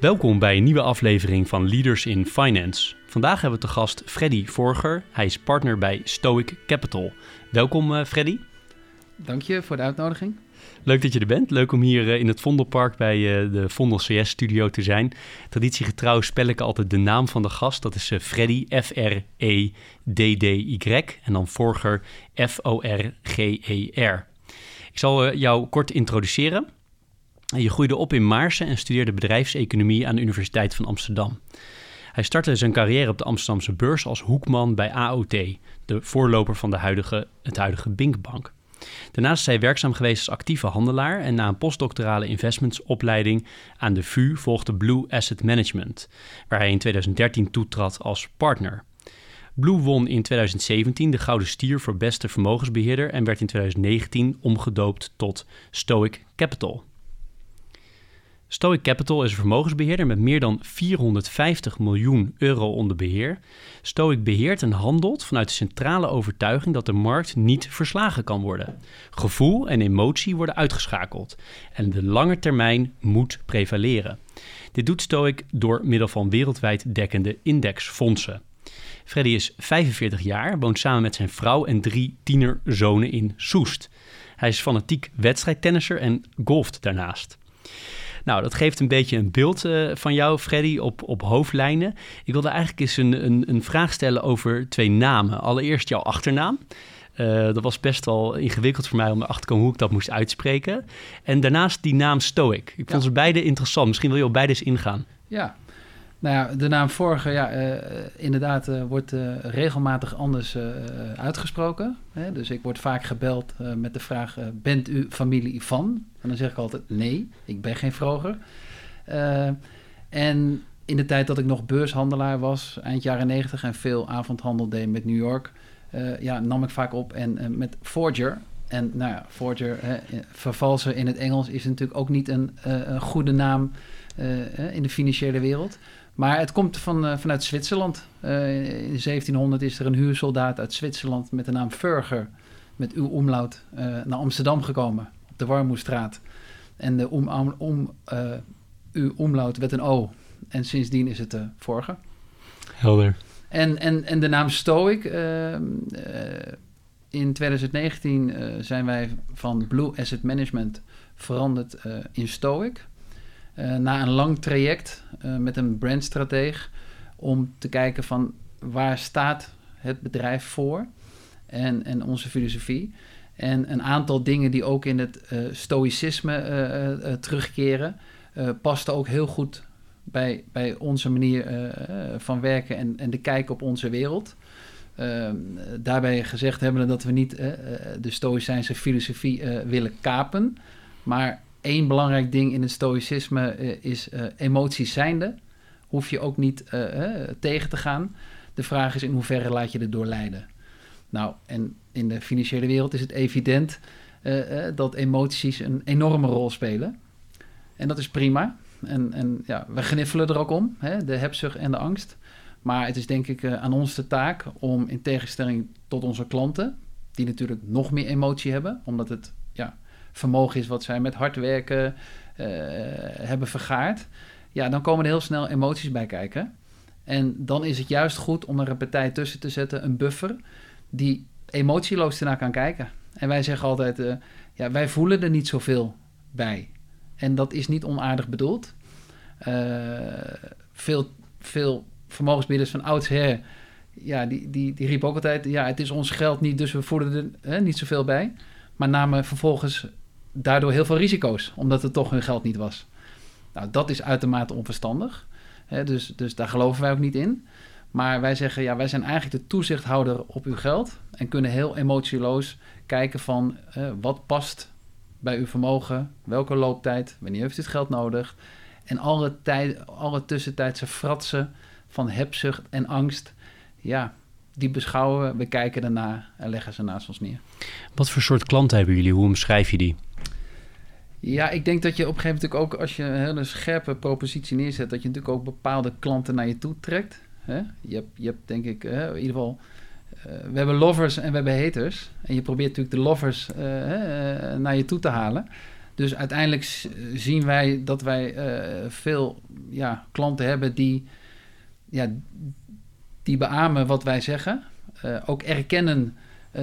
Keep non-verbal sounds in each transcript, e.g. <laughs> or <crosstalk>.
Welkom bij een nieuwe aflevering van Leaders in Finance. Vandaag hebben we te gast Freddy Vorger. Hij is partner bij Stoic Capital. Welkom uh, Freddy. Dank je voor de uitnodiging. Leuk dat je er bent. Leuk om hier uh, in het Vondelpark bij uh, de Vondel CS studio te zijn. Traditiegetrouw spel ik altijd de naam van de gast. Dat is Freddy, F-R-E-D-D-Y. En dan Vorger, F-O-R-G-E-R. Ik zal jou kort introduceren. Je groeide op in Maarsen en studeerde bedrijfseconomie aan de Universiteit van Amsterdam. Hij startte zijn carrière op de Amsterdamse beurs als hoekman bij AOT, de voorloper van de huidige, het huidige Binkbank. Daarnaast is hij werkzaam geweest als actieve handelaar en na een postdoctorale investmentsopleiding aan de VU volgde Blue Asset Management, waar hij in 2013 toetrad als partner. Blue won in 2017 de Gouden Stier voor beste vermogensbeheerder en werd in 2019 omgedoopt tot Stoic Capital. Stoic Capital is een vermogensbeheerder met meer dan 450 miljoen euro onder beheer. Stoic beheert en handelt vanuit de centrale overtuiging dat de markt niet verslagen kan worden. Gevoel en emotie worden uitgeschakeld en de lange termijn moet prevaleren. Dit doet Stoic door middel van wereldwijd dekkende indexfondsen. Freddy is 45 jaar, woont samen met zijn vrouw en drie tienerzonen in Soest. Hij is fanatiek wedstrijdtennisser en golft daarnaast. Nou, dat geeft een beetje een beeld uh, van jou, Freddy, op, op hoofdlijnen. Ik wilde eigenlijk eens een, een, een vraag stellen over twee namen. Allereerst jouw achternaam. Uh, dat was best wel ingewikkeld voor mij om erachter te komen hoe ik dat moest uitspreken. En daarnaast die naam Stoic. Ik vond ze beide interessant. Misschien wil je op beide eens ingaan. Ja, nou ja, de naam Vorige, ja, uh, inderdaad, uh, wordt uh, regelmatig anders uitgesproken. Hè? Dus ik word vaak gebeld met de vraag: Bent u familie van? En dan zeg ik altijd: Nee, ik ben geen Vroger. en in de tijd dat ik nog beurshandelaar was, eind jaren negentig, en veel avondhandel deed met New York, ja, nam ik vaak op en met Forger. En nou ja, Forger, vervalsen in het Engels, is natuurlijk ook niet een goede naam in de financiële wereld. Maar het komt van, uh, vanuit Zwitserland. Uh, in 1700 is er een huursoldaat uit Zwitserland met de naam Furger, met uw omlaut, uh, naar Amsterdam gekomen, op de Warmoestraat. En de om, om, uw omlaut werd een O. En sindsdien is het Vorger. Helder. En, en, en de naam Stoic. in 2019 zijn wij van Blue Asset Management veranderd in Stoic. Uh, na een lang traject uh, met een brandstrateeg om te kijken van waar staat het bedrijf voor en, en onze filosofie. En een aantal dingen die ook in het uh, stoïcisme terugkeren, pasten ook heel goed bij, bij onze manier van werken en, en de kijk op onze wereld. Ehm, daarbij gezegd hebben we dat we niet de stoïcijnse filosofie willen kapen, maar één belangrijk ding in het stoïcisme uh, is uh, emoties zijnde. Hoef je ook niet uh, tegen te gaan. De vraag is in hoeverre laat je er door leiden. Nou, en in de financiële wereld is het evident dat emoties een enorme rol spelen. En dat is prima. En, en ja, we gniffelen er ook om, hè, de hebzucht en de angst. Maar het is denk ik aan ons de taak om in tegenstelling tot onze klanten, die natuurlijk nog meer emotie hebben, omdat het vermogen is wat zij met hard werken uh, hebben vergaard, ja, dan komen er heel snel emoties bij kijken. En dan is het juist goed om er een partij tussen te zetten, een buffer, die emotieloos ernaar kan kijken. En wij zeggen altijd, uh, ja, wij voelen er niet zoveel bij. En dat is niet onaardig bedoeld. Uh, veel, veel vermogensbieders van oudsher, ja, die, die, die riepen ook altijd, ja, het is ons geld niet, dus we voelen er hè, niet zoveel bij. Maar namen vervolgens daardoor heel veel risico's, omdat het toch hun geld niet was. Nou, dat is uitermate onverstandig. Dus, dus daar geloven wij ook niet in. Maar wij zeggen, ja, wij zijn eigenlijk de toezichthouder op uw geld en kunnen heel emotieloos kijken van wat past bij uw vermogen, welke looptijd, wanneer heeft u het geld nodig En alle, tijd, alle tussentijdse fratsen van hebzucht en angst, ja, die beschouwen we, we kijken ernaar en leggen ze naast ons neer. Wat voor soort klanten hebben jullie? Hoe omschrijf je die? Ja, ik denk dat je op een gegeven moment ook, als je een hele scherpe propositie neerzet, dat je natuurlijk ook bepaalde klanten naar je toe trekt. Hè? Je, hebt, je hebt denk ik, in ieder geval, uh, we hebben lovers en we hebben haters. En je probeert natuurlijk de lovers uh, uh, naar je toe te halen. Dus uiteindelijk zien wij dat wij veel ja, klanten hebben die, ja, die beamen wat wij zeggen. ook erkennen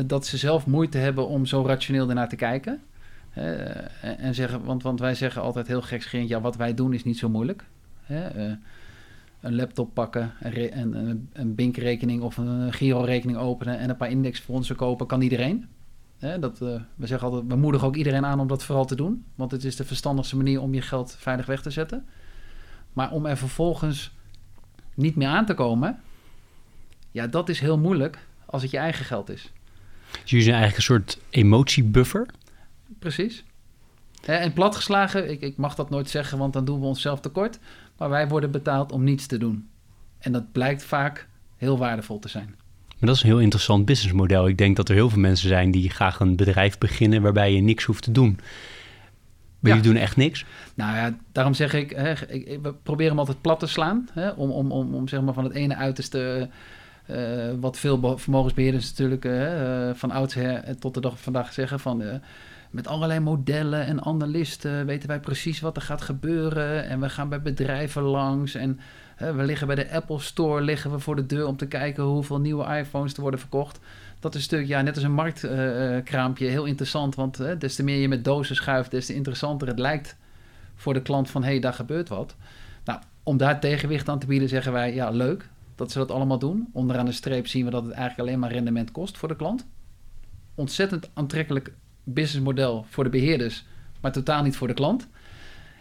dat ze zelf moeite hebben om zo rationeel ernaar te kijken. Uh, en zeggen, want, want wij zeggen altijd heel gekscherend, ja, wat wij doen is niet zo moeilijk. Uh, een laptop pakken, een, een, BINK-rekening of een Giro-rekening openen en een paar indexfondsen kopen, kan iedereen. dat, uh, we zeggen altijd, we moedigen ook iedereen aan om dat vooral te doen, want het is de verstandigste manier om je geld veilig weg te zetten. Maar om er vervolgens niet meer aan te komen, ja, dat is heel moeilijk als het je eigen geld is. Dus jullie zijn eigenlijk een soort emotiebuffer? Precies. En platgeslagen, ik, ik mag dat nooit zeggen, want dan doen we onszelf tekort. Maar wij worden betaald om niets te doen. En dat blijkt vaak heel waardevol te zijn. Maar dat is een heel interessant businessmodel. Ik denk dat er heel veel mensen zijn die graag een bedrijf beginnen waarbij je niks hoeft te doen. Maar ja. jullie doen echt niks? Nou ja, daarom zeg ik, hè, ik, we proberen hem altijd plat te slaan. Hè, om, om, om, om zeg maar van het ene uiterste, uh, wat veel vermogensbeheerders natuurlijk uh, van oudsher tot de dag van vandaag zeggen van... Uh, met allerlei modellen en analisten weten wij precies wat er gaat gebeuren. En we gaan bij bedrijven langs. En hè, we liggen bij de Apple Store, liggen we voor de deur om te kijken hoeveel nieuwe iPhones er worden verkocht. Dat is natuurlijk, ja, net als een marktkraampje, heel interessant. Want uh, des te meer je met dozen schuift, des te interessanter het lijkt voor de klant van hé, hey, daar gebeurt wat. Nou, om daar tegenwicht aan te bieden, zeggen wij ja, leuk dat ze dat allemaal doen. Onderaan de streep zien we dat het eigenlijk alleen maar rendement kost voor de klant. Ontzettend aantrekkelijk businessmodel voor de beheerders, maar totaal niet voor de klant.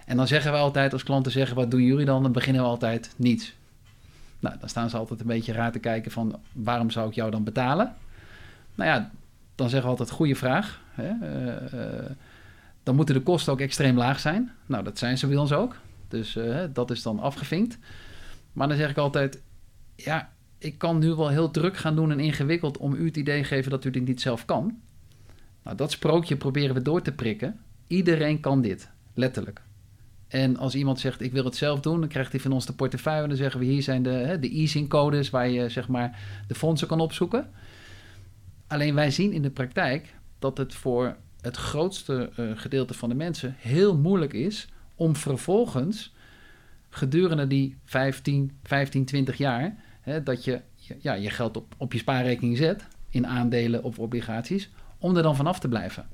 En dan zeggen we altijd, als klanten zeggen, wat doen jullie dan? Dan beginnen we altijd niets. Nou, dan staan ze altijd een beetje raar te kijken van, waarom zou ik jou dan betalen? Nou ja, dan zeggen we altijd, goede vraag. Hè? Uh, uh, dan moeten de kosten ook extreem laag zijn. Nou, dat zijn ze bij ons ook. Dus uh, dat is dan afgevinkt. Maar dan zeg ik altijd, ja, ik kan nu wel heel druk gaan doen en ingewikkeld om u het idee geven dat u dit niet zelf kan. Nou, dat sprookje proberen we door te prikken. Iedereen kan dit, letterlijk. En als iemand zegt, ik wil het zelf doen, dan krijgt hij van ons de portefeuille. En dan zeggen we, hier zijn de, hè, de easing codes waar je zeg maar, de fondsen kan opzoeken. Alleen wij zien in de praktijk dat het voor het grootste uh, gedeelte van de mensen heel moeilijk is om vervolgens gedurende die 15, 15 20 jaar hè, dat je ja, je geld op, op je spaarrekening zet in aandelen of obligaties, om er dan vanaf te blijven.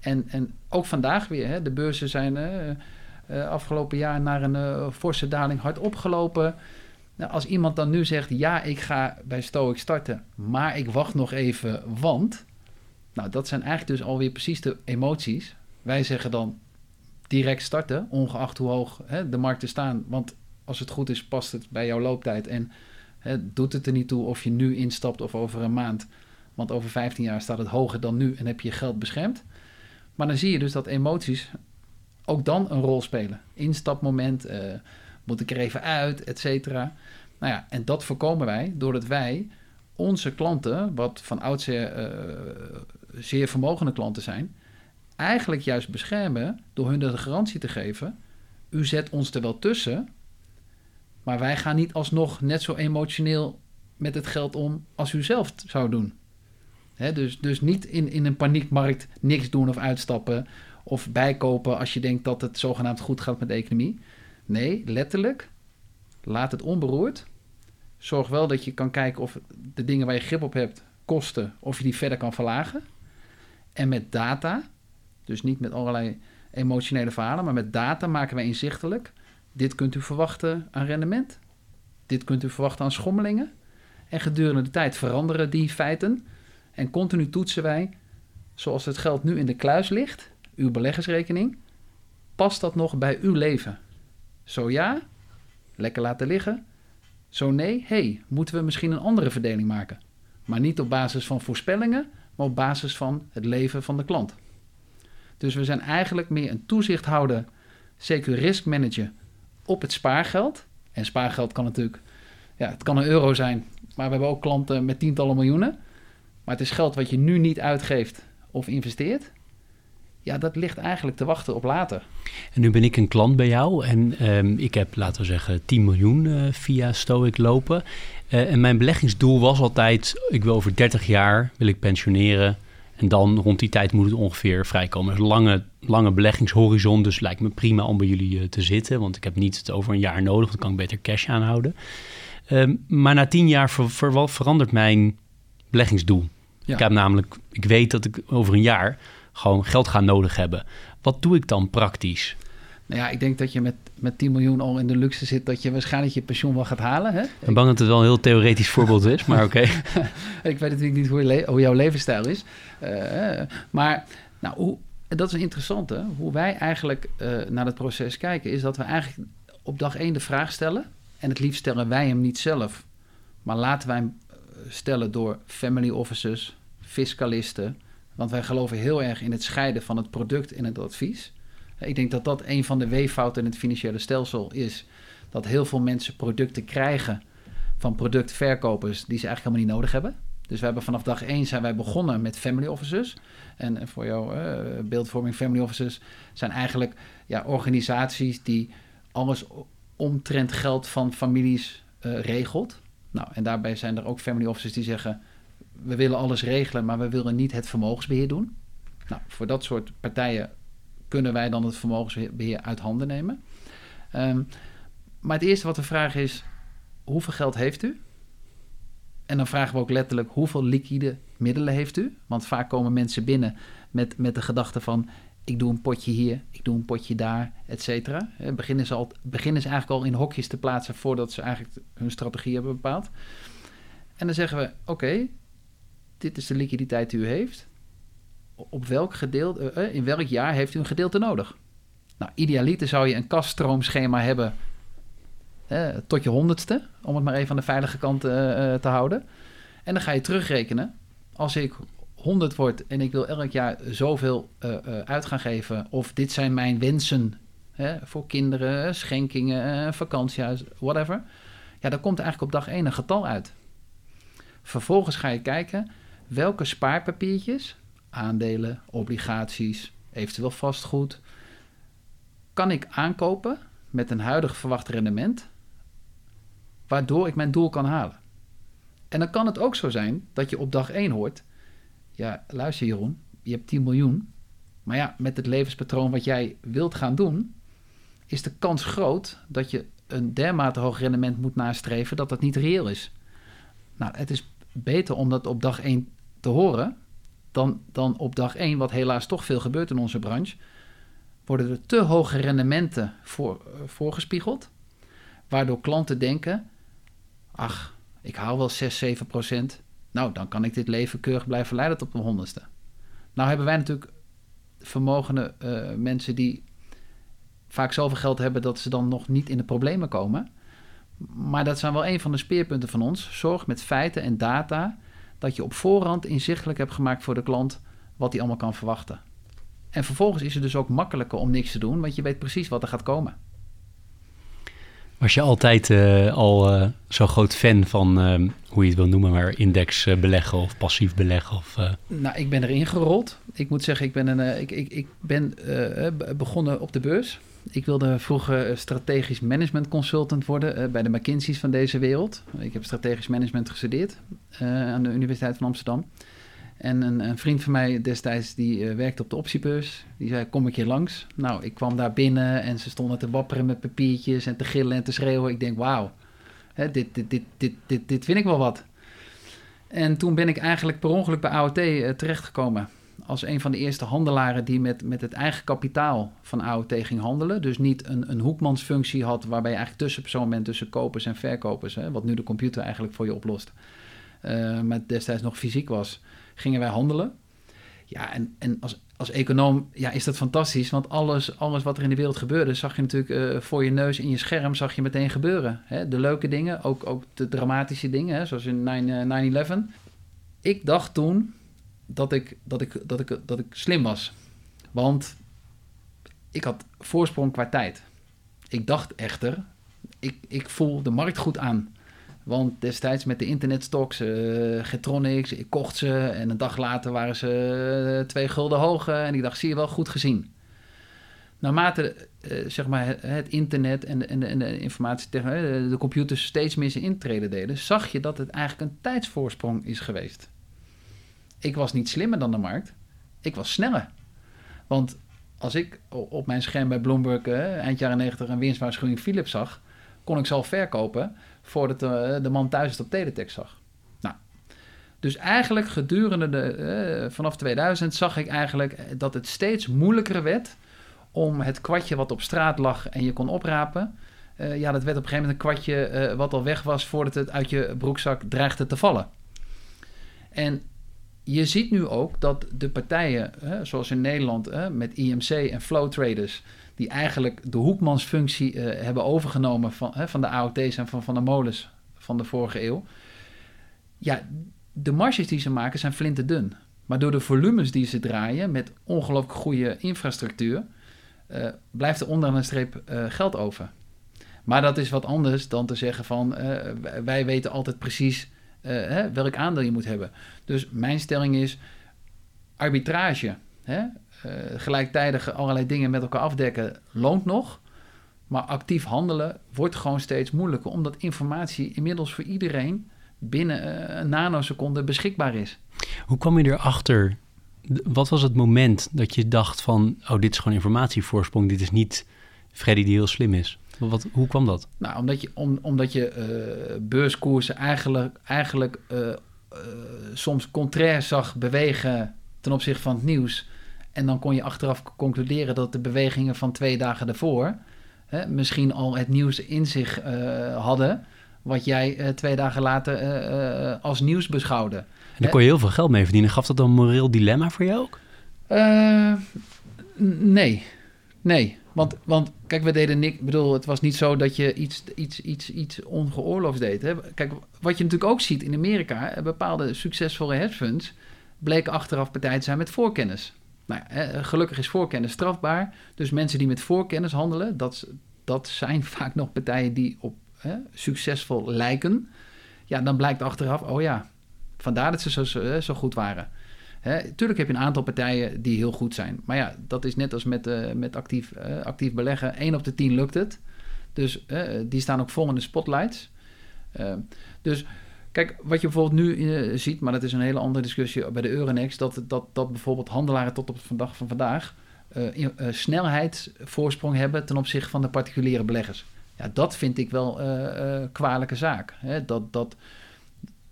En, en ook vandaag weer, hè, de beurzen zijn uh, afgelopen jaar naar een uh, forse daling hard opgelopen. Nou, als iemand dan nu zegt, ja, ik ga bij Stoic starten, maar ik wacht nog even, want... Nou, dat zijn eigenlijk dus alweer precies de emoties. Wij zeggen dan direct starten, ongeacht hoe hoog hè, de markten staan. Want als het goed is, past het bij jouw looptijd. En hè, doet het er niet toe of je nu instapt of over een maand. Want over 15 jaar staat het hoger dan nu en heb je je geld beschermd. Maar dan zie je dus dat emoties ook dan een rol spelen. Instapmoment, uh, moet ik er even uit, et cetera. Nou ja, en dat voorkomen wij doordat wij onze klanten, wat van oudsher uh, zeer vermogende klanten zijn, eigenlijk juist beschermen door hun de garantie te geven: u zet ons er wel tussen, maar wij gaan niet alsnog net zo emotioneel met het geld om als u zelf zou doen dus, dus niet in, in een paniekmarkt niks doen of uitstappen of bijkopen als je denkt dat het zogenaamd goed gaat met de economie. Nee, letterlijk, laat het onberoerd. Zorg wel dat je kan kijken of de dingen waar je grip op hebt kosten, of je die verder kan verlagen. En met data, dus niet met allerlei emotionele verhalen, maar met data maken wij inzichtelijk. Dit kunt u verwachten aan rendement. Dit kunt u verwachten aan schommelingen. En gedurende de tijd veranderen die feiten. En continu toetsen wij, zoals het geld nu in de kluis ligt, uw beleggersrekening, past dat nog bij uw leven? Zo ja, lekker laten liggen. Zo nee, hey, moeten we misschien een andere verdeling maken? Maar niet op basis van voorspellingen, maar op basis van het leven van de klant. Dus we zijn eigenlijk meer een toezichthouder, zeker risk manager op het spaargeld. En spaargeld kan natuurlijk, ja, het kan een euro zijn, maar we hebben ook klanten met tientallen miljoenen. Maar het is geld wat je nu niet uitgeeft of investeert. Ja, dat ligt eigenlijk te wachten op later. En nu ben ik een klant bij jou en ehm, ik heb, laten we zeggen, 10 miljoen uh, via Stoic lopen. Uh, en mijn beleggingsdoel was altijd, ik wil over 30 jaar, wil ik pensioneren. En dan rond die tijd moet het ongeveer vrijkomen. Dus lange, lange beleggingshorizon, dus lijkt me prima om bij jullie uh, te zitten. Want ik heb niet het over een jaar nodig, dan kan ik beter cash aanhouden. Um, maar na 10 jaar ver, ver, verandert mijn beleggingsdoel. Ja. Ik heb namelijk, ik weet dat ik over een jaar gewoon geld ga nodig hebben. Wat doe ik dan praktisch? Nou ja, ik denk dat je met, met 10 miljoen al in de luxe zit dat je waarschijnlijk je pensioen wel gaat halen. Hè? Ik ben bang dat het wel een heel theoretisch voorbeeld is, maar oké. <laughs> ik weet natuurlijk niet hoe, je hoe jouw levensstijl is. Uh, maar nou, hoe, dat is interessant, hè? Hoe wij eigenlijk uh, naar het proces kijken, is dat we eigenlijk op dag één de vraag stellen. En het liefst stellen wij hem niet zelf, maar laten wij hem stellen door family officers, fiscalisten. Want wij geloven heel erg in het scheiden van het product en het advies. Ik denk dat dat een van de weeffouten in het financiële stelsel is. Dat heel veel mensen producten krijgen van productverkopers die ze eigenlijk helemaal niet nodig hebben. Dus we hebben vanaf dag één zijn wij begonnen met family officers. En voor jouw uh, beeldvorming, family officers zijn eigenlijk ja, organisaties die alles omtrent geld van families uh, regelt. Nou, en daarbij zijn er ook family officers die zeggen: we willen alles regelen, maar we willen niet het vermogensbeheer doen. Nou, voor dat soort partijen kunnen wij dan het vermogensbeheer uit handen nemen. Um, maar het eerste wat we vragen is: hoeveel geld heeft u? En dan vragen we ook letterlijk: hoeveel liquide middelen heeft u? Want vaak komen mensen binnen met, met de gedachte van: ik doe een potje hier, ik doe een potje daar, et cetera. Beginnen ze, al, beginnen ze eigenlijk al in hokjes te plaatsen voordat ze eigenlijk hun strategie hebben bepaald. En dan zeggen we: oké, dit is de liquiditeit die u heeft. Op welk gedeelte, uh, in welk jaar heeft u een gedeelte nodig? Nou, idealiter zou je een kaststroomschema hebben uh, tot je honderdste, om het maar even aan de veilige kant uh, te houden. En dan ga je terugrekenen. Als ik 100 word en ik wil elk jaar zoveel uit gaan geven, of dit zijn mijn wensen voor kinderen, schenkingen, vakantiehuis, whatever. Ja, dan komt eigenlijk op dag 1 een getal uit. Vervolgens ga je kijken, welke spaarpapiertjes, aandelen, obligaties, eventueel vastgoed, kan ik aankopen met een huidig verwacht rendement, waardoor ik mijn doel kan halen. En dan kan het ook zo zijn dat je op dag 1 hoort, ja, luister Jeroen, je hebt 10 miljoen, maar ja, met het levenspatroon wat jij wilt gaan doen, is de kans groot dat je een dermate hoog rendement moet nastreven dat dat niet reëel is. Nou, het is beter om dat op dag 1 te horen dan, dan op dag 1, wat helaas toch veel gebeurt in onze branche, worden er te hoge rendementen uh, voorgespiegeld, waardoor klanten denken, ach, ik haal wel 6, 7 procent, nou, dan kan ik dit leven keurig blijven leiden tot mijn honderdste. Nou hebben wij natuurlijk vermogende uh, mensen die vaak zoveel geld hebben dat ze dan nog niet in de problemen komen. Maar dat zijn wel een van de speerpunten van ons. Zorg met feiten en data dat je op voorhand inzichtelijk hebt gemaakt voor de klant wat hij allemaal kan verwachten. En vervolgens is het dus ook makkelijker om niks te doen, want je weet precies wat er gaat komen. Was je altijd uh, al uh, zo groot fan van, uh, hoe je het wil noemen, maar index beleggen of passief beleggen? Of, Nou, ik ben erin gerold. Ik moet zeggen, ik ben, een, ik, ik, ik ben begonnen op de beurs. Ik wilde vroeger strategisch management consultant worden uh, bij de McKinsey's van deze wereld. Ik heb strategisch management gestudeerd uh, aan de Universiteit van Amsterdam. En een, een vriend van mij destijds, die werkte op de optiebeurs, die zei, kom ik hier langs? Nou, ik kwam daar binnen en ze stonden te wapperen met papiertjes en te gillen en te schreeuwen. Ik denk, wauw, dit, dit, dit, dit, dit, dit vind ik wel wat. En toen ben ik eigenlijk per ongeluk bij AOT terechtgekomen als een van de eerste handelaren die met, met het eigen kapitaal van AOT ging handelen. Dus niet een, een hoekmansfunctie had waarbij je eigenlijk tussenpersoon bent tussen kopers en verkopers. Hè, wat nu de computer eigenlijk voor je oplost. Uh, maar destijds nog fysiek was, gingen wij handelen. Ja, en, en als, als econoom ja, is dat fantastisch. Want alles, alles wat er in de wereld gebeurde, zag je natuurlijk uh, voor je neus in je scherm zag je meteen gebeuren. Hè? De leuke dingen, ook, ook de dramatische dingen, hè? zoals in 9-11. Ik dacht toen, dat ik, dat, ik, dat, ik, dat ik slim was. Want ik had voorsprong qua tijd. Ik dacht echter, ik, ik voel de markt goed aan. Want destijds met de internetstocks, uh, Getronics, ik kocht ze en een dag later waren ze uh, twee gulden hoog. en ik dacht, zie je wel, goed gezien. Naarmate uh, zeg maar het, internet en en de, informatietechnologie, de computers steeds meer zijn intreden deden, zag je dat het eigenlijk een tijdsvoorsprong is geweest. Ik was niet slimmer dan de markt, ik was sneller. Want als ik op mijn scherm bij Bloomberg eind jaren 90 een winstwaarschuwing Philips zag, kon ik ze al verkopen voordat de, de man thuis het op teletext zag. Nou, dus eigenlijk gedurende de, uh, vanaf 2000 zag ik eigenlijk dat het steeds moeilijker werd om het kwartje wat op straat lag en je kon oprapen. Ja, dat werd op een gegeven moment een kwartje wat al weg was voordat het uit je broekzak dreigde te vallen. En je ziet nu ook dat de partijen, zoals in Nederland met IMC en flow traders, die eigenlijk de hoekmansfunctie uh, hebben overgenomen van, hè, van de AOT's en van, van de molens van de vorige eeuw. Ja, de marges die ze maken zijn flinterdun. Maar door de volumes die ze draaien met ongelooflijk goede infrastructuur, uh, blijft er onderaan een streep uh, geld over. Maar dat is wat anders dan te zeggen van wij weten altijd precies hè, welk aandeel je moet hebben. Dus mijn stelling is arbitrage. Hè? uh, gelijktijdig allerlei dingen met elkaar afdekken loont nog. Maar actief handelen wordt gewoon steeds moeilijker, omdat informatie inmiddels voor iedereen binnen uh, een nanoseconde beschikbaar is. Hoe kwam je erachter? Wat was het moment dat je dacht van, oh, dit is gewoon informatievoorsprong, dit is niet Freddy die heel slim is? Wat, hoe kwam dat? Nou, omdat je, om, omdat je uh, beurskoersen eigenlijk, eigenlijk soms contrair zag bewegen ten opzichte van het nieuws. En dan kon je achteraf concluderen dat de bewegingen van twee dagen daarvoor hè, misschien al het nieuws in zich hadden. Wat jij twee dagen later als nieuws beschouwde. En daar kon je heel veel geld mee verdienen. Gaf dat dan een moreel dilemma voor jou ook? nee. Nee. Want, want kijk, we deden niks. Ik bedoel, het was niet zo dat je iets, iets, iets, iets ongeoorloofds deed. Hè? Kijk, wat je natuurlijk ook ziet in Amerika, bepaalde succesvolle hedge funds bleken achteraf partij te zijn met voorkennis. Nou, gelukkig is voorkennis strafbaar. Dus mensen die met voorkennis handelen, dat, dat zijn <laughs> vaak nog partijen die op hè, succesvol lijken. Ja, dan blijkt achteraf, oh ja, vandaar dat ze zo goed waren. Hè, tuurlijk heb je een aantal partijen die heel goed zijn. Maar ja, dat is net als met, uh, met actief, uh, actief beleggen. 1 op de 10 lukt het. Dus uh, die staan ook vol in de spotlights. dus Kijk, wat je bijvoorbeeld nu ziet, maar dat is een hele andere discussie bij de Euronext, dat, dat, dat bijvoorbeeld handelaren tot op de dag van vandaag uh, snelheidsvoorsprong hebben ten opzichte van de particuliere beleggers. Ja, dat vind ik wel kwalijke zaak. Hè? Dat, dat,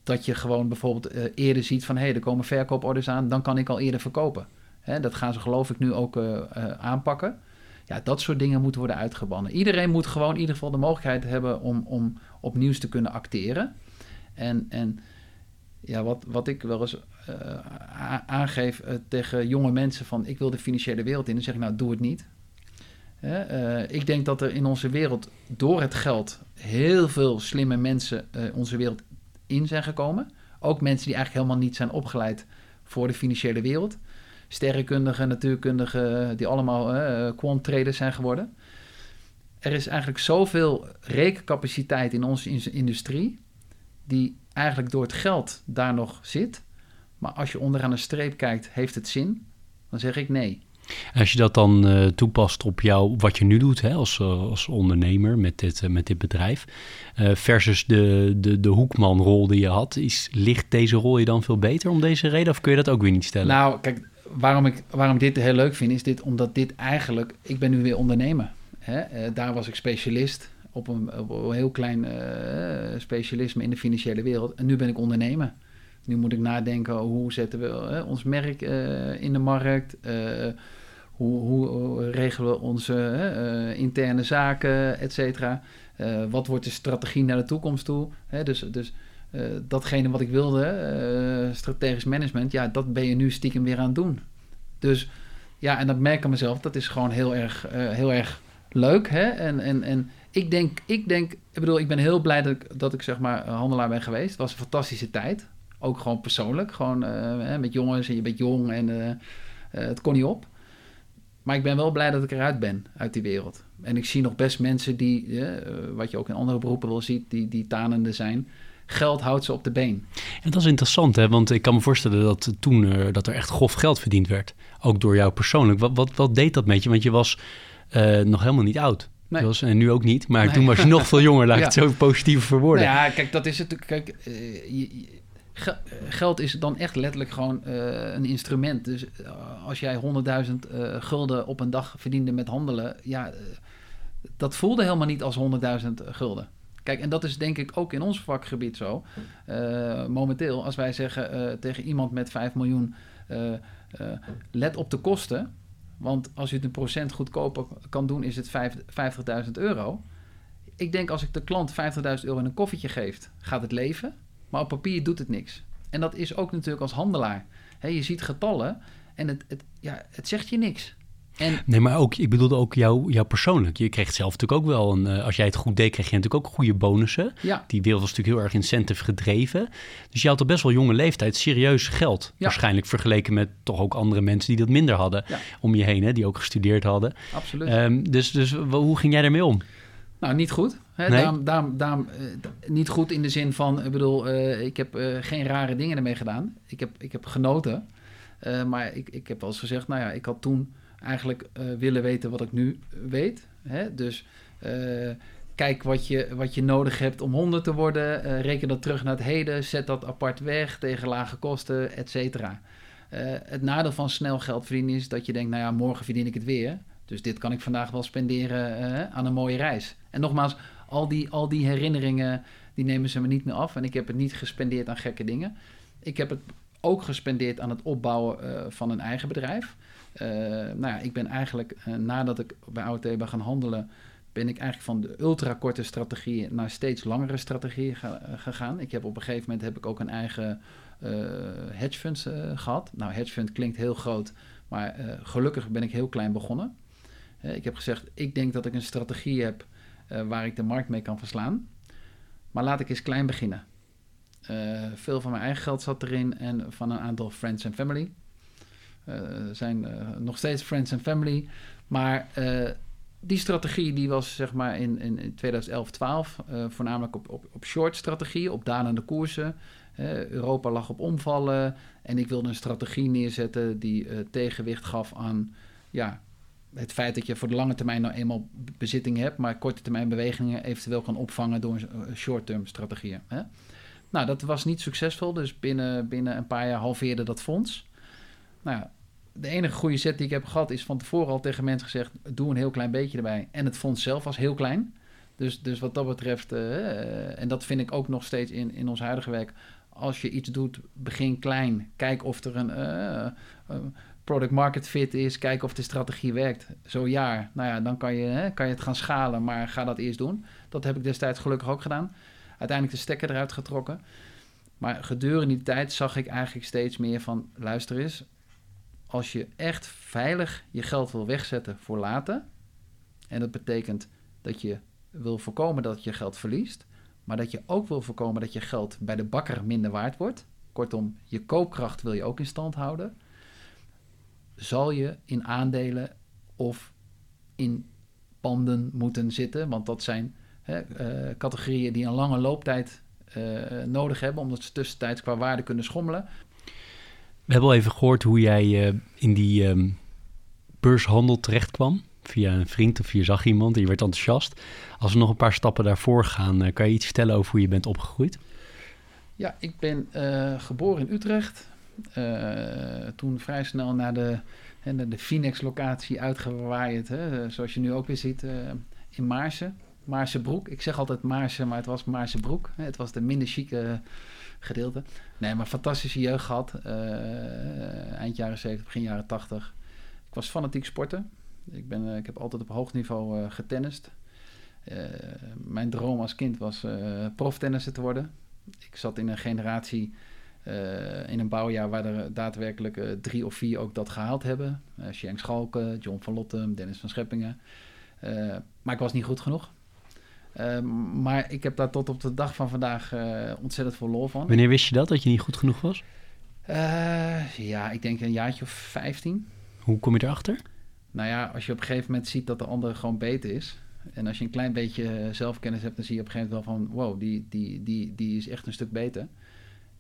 dat je gewoon bijvoorbeeld eerder ziet van hé, hey, er komen verkooporders aan, dan kan ik al eerder verkopen. Hè? Dat gaan ze geloof ik nu ook aanpakken. Ja, dat soort dingen moeten worden uitgebannen. Iedereen moet gewoon in ieder geval de mogelijkheid hebben om, om op nieuws te kunnen acteren. En, en ja, wat, wat ik wel eens aangeef tegen jonge mensen van ik wil de financiële wereld in, dan zeg ik nou doe het niet. Ik denk dat er in onze wereld door het geld heel veel slimme mensen onze wereld in zijn gekomen. Ook mensen die eigenlijk helemaal niet zijn opgeleid voor de financiële wereld. Sterrenkundigen, natuurkundigen, die allemaal quant traders zijn geworden. Er is eigenlijk zoveel rekencapaciteit in onze industrie die eigenlijk door het geld daar nog zit. Maar als je onderaan een streep kijkt, heeft het zin? Dan zeg ik nee. Als je dat dan uh, toepast op jou, wat je nu doet hè, als, uh, als ondernemer met dit, uh, met dit bedrijf, versus de, de, de hoekmanrol die je had, is, ligt deze rol je dan veel beter om deze reden of kun je dat ook weer niet stellen? Nou, kijk, waarom ik, waarom dit heel leuk vind, is dit omdat dit eigenlijk, ik ben nu weer ondernemer. Hè? daar was ik specialist op een, een heel klein specialisme in de financiële wereld. En nu ben ik ondernemer. Nu moet ik nadenken hoe zetten we ons merk in de markt. Hoe, hoe regelen we onze interne zaken, et cetera. wat wordt de strategie naar de toekomst toe? Hè, dus dus datgene wat ik wilde, strategisch management, ja, dat ben je nu stiekem weer aan het doen. Dus ja, en dat merk ik mezelf, dat is gewoon heel erg, heel erg leuk. Hè? En, en, en ik denk, ik denk, ik bedoel, ik ben heel blij dat ik, dat ik zeg maar handelaar ben geweest. Het was een fantastische tijd. Ook gewoon persoonlijk. Gewoon met jongens en je bent jong en het kon niet op. Maar ik ben wel blij dat ik eruit ben, uit die wereld. En ik zie nog best mensen die, eh, wat je ook in andere beroepen wel ziet, die, die tanende zijn. Geld houdt ze op de been. En dat is interessant, hè? want ik kan me voorstellen dat toen uh, dat er echt grof geld verdiend werd. Ook door jou persoonlijk. Wat, wat, wat deed dat met je? Want je was uh, nog helemaal niet oud. Nee. Was, en nu ook niet, maar nee. toen was je nog veel jonger, laat ik ja. <laughs> het zo positief verwoorden. Nou ja, kijk, dat is het. Kijk, uh, je, geld is dan echt letterlijk gewoon uh, een instrument. Dus als jij 100.000 gulden op een dag verdiende met handelen, ja, dat voelde helemaal niet als 100.000 gulden. Kijk, en dat is denk ik ook in ons vakgebied zo. momenteel, als wij zeggen tegen iemand met 5 miljoen, let op de kosten want als je het een procent goedkoper kan doen, is het 50.000 euro. Ik denk als ik de klant 50.000 euro in een koffietje geef, gaat het leven. Maar op papier doet het niks. En dat is ook natuurlijk als handelaar. je ziet getallen en het, het, ja, het zegt je niks. En... Nee, maar ook, ik bedoelde ook jou, jou persoonlijk. Je kreeg zelf natuurlijk ook wel een, uh, als jij het goed deed, kreeg je natuurlijk ook goede bonussen. Ja. Die wereld was natuurlijk heel erg incentive gedreven. Dus je had op best wel jonge leeftijd serieus geld. Ja. Waarschijnlijk vergeleken met toch ook andere mensen die dat minder hadden ja. om je heen, hè, die ook gestudeerd hadden. Absoluut. Um, dus, dus hoe ging jij daarmee om? Nou, niet goed. Hè? Nee? Daarom, daarom, daarom uh, niet goed in de zin van, ik bedoel, uh, ik heb uh, geen rare dingen ermee gedaan. Ik heb, ik heb genoten. maar ik, ik heb wel eens gezegd, nou ja, ik had toen eigenlijk willen weten wat ik nu weet. Hè? Dus kijk wat je, wat je nodig hebt om 100 te worden. Reken dat terug naar het heden. Zet dat apart weg tegen lage kosten, et cetera. het nadeel van snel geld verdienen is dat je denkt, nou ja, morgen verdien ik het weer. Dus dit kan ik vandaag wel spenderen aan een mooie reis. En nogmaals, al die, al die herinneringen, die nemen ze me niet meer af. En ik heb het niet gespendeerd aan gekke dingen. Ik heb het ook gespendeerd aan het opbouwen van een eigen bedrijf. Uh, nou ja, ik ben eigenlijk, nadat ik bij AOT ben gaan handelen, ben ik eigenlijk van de ultrakorte strategieën naar steeds langere strategieën ga, gegaan. Ik heb op een gegeven moment heb ik ook een eigen hedge fund gehad. Nou, hedge fund klinkt heel groot, maar gelukkig ben ik heel klein begonnen. Ik heb gezegd, ik denk dat ik een strategie heb waar ik de markt mee kan verslaan. Maar laat ik eens klein beginnen. veel van mijn eigen geld zat erin en van een aantal friends en family. Uh, zijn nog steeds friends and family. Maar die strategie die was zeg maar in, in, in 2011, 12 voornamelijk op, op, op short strategie, op dalende koersen. Europa lag op omvallen en ik wilde een strategie neerzetten die tegenwicht gaf aan ja, het feit dat je voor de lange termijn nou eenmaal bezitting hebt, maar korte termijn bewegingen eventueel kan opvangen door short-term strategieën. Hè? Nou, dat was niet succesvol, dus binnen, binnen een paar jaar halveerde dat fonds. Nou, de enige goede set die ik heb gehad is van tevoren al tegen mensen gezegd: doe een heel klein beetje erbij. En het fonds zelf was heel klein. Dus, dus wat dat betreft, uh, en dat vind ik ook nog steeds in, in ons huidige werk. Als je iets doet, begin klein. Kijk of er een product market fit is. Kijk of de strategie werkt. Zo ja, nou ja, dan kan je, hè, kan je het gaan schalen, maar ga dat eerst doen. Dat heb ik destijds gelukkig ook gedaan. Uiteindelijk de stekker eruit getrokken. Maar gedurende die tijd zag ik eigenlijk steeds meer van: luister eens, als je echt veilig je geld wil wegzetten voor later, en dat betekent dat je wil voorkomen dat je geld verliest, maar dat je ook wil voorkomen dat je geld bij de bakker minder waard wordt. Kortom, je koopkracht wil je ook in stand houden. Zal je in aandelen of in panden moeten zitten, want dat zijn hè, uh, categorieën die een lange looptijd uh, nodig hebben, omdat ze tussentijds qua waarde kunnen schommelen. We hebben al even gehoord hoe jij uh, in die um, beurshandel terecht kwam. Via een vriend of je zag iemand en je werd enthousiast. Als we nog een paar stappen daarvoor gaan, kan je iets vertellen over hoe je bent opgegroeid? Ja, ik ben geboren in Utrecht. Toen vrij snel naar de, naar de Finex-locatie uitgewaaid. Hè, zoals je nu ook weer ziet in Maarsen. Maarsebroek. Ik zeg altijd Maarsen, maar het was Maarsebroek. Het was de minder chique gedeelte. Nee, maar fantastische jeugd gehad. Uh, eind jaren 70, begin jaren 80. Ik was fanatiek sporten. Ik, ben, ik heb altijd op hoog niveau getennist. mijn droom als kind was proftennisser te worden. Ik zat in een generatie, in een bouwjaar waar er daadwerkelijk drie of vier ook dat gehaald hebben. Uh, Schenk Schalken, John van Lottem, Dennis van Scheppingen. maar ik was niet goed genoeg. Maar ik heb daar tot op de dag van vandaag ontzettend veel lol van. Wanneer wist je dat, dat je niet goed genoeg was? Ja, ik denk een jaartje of 15. Hoe kom je erachter? Nou ja, als je op een gegeven moment ziet dat de ander gewoon beter is. En als je een klein beetje zelfkennis hebt, dan zie je op een gegeven moment wel van... wow, die, die, die, die is echt een stuk beter.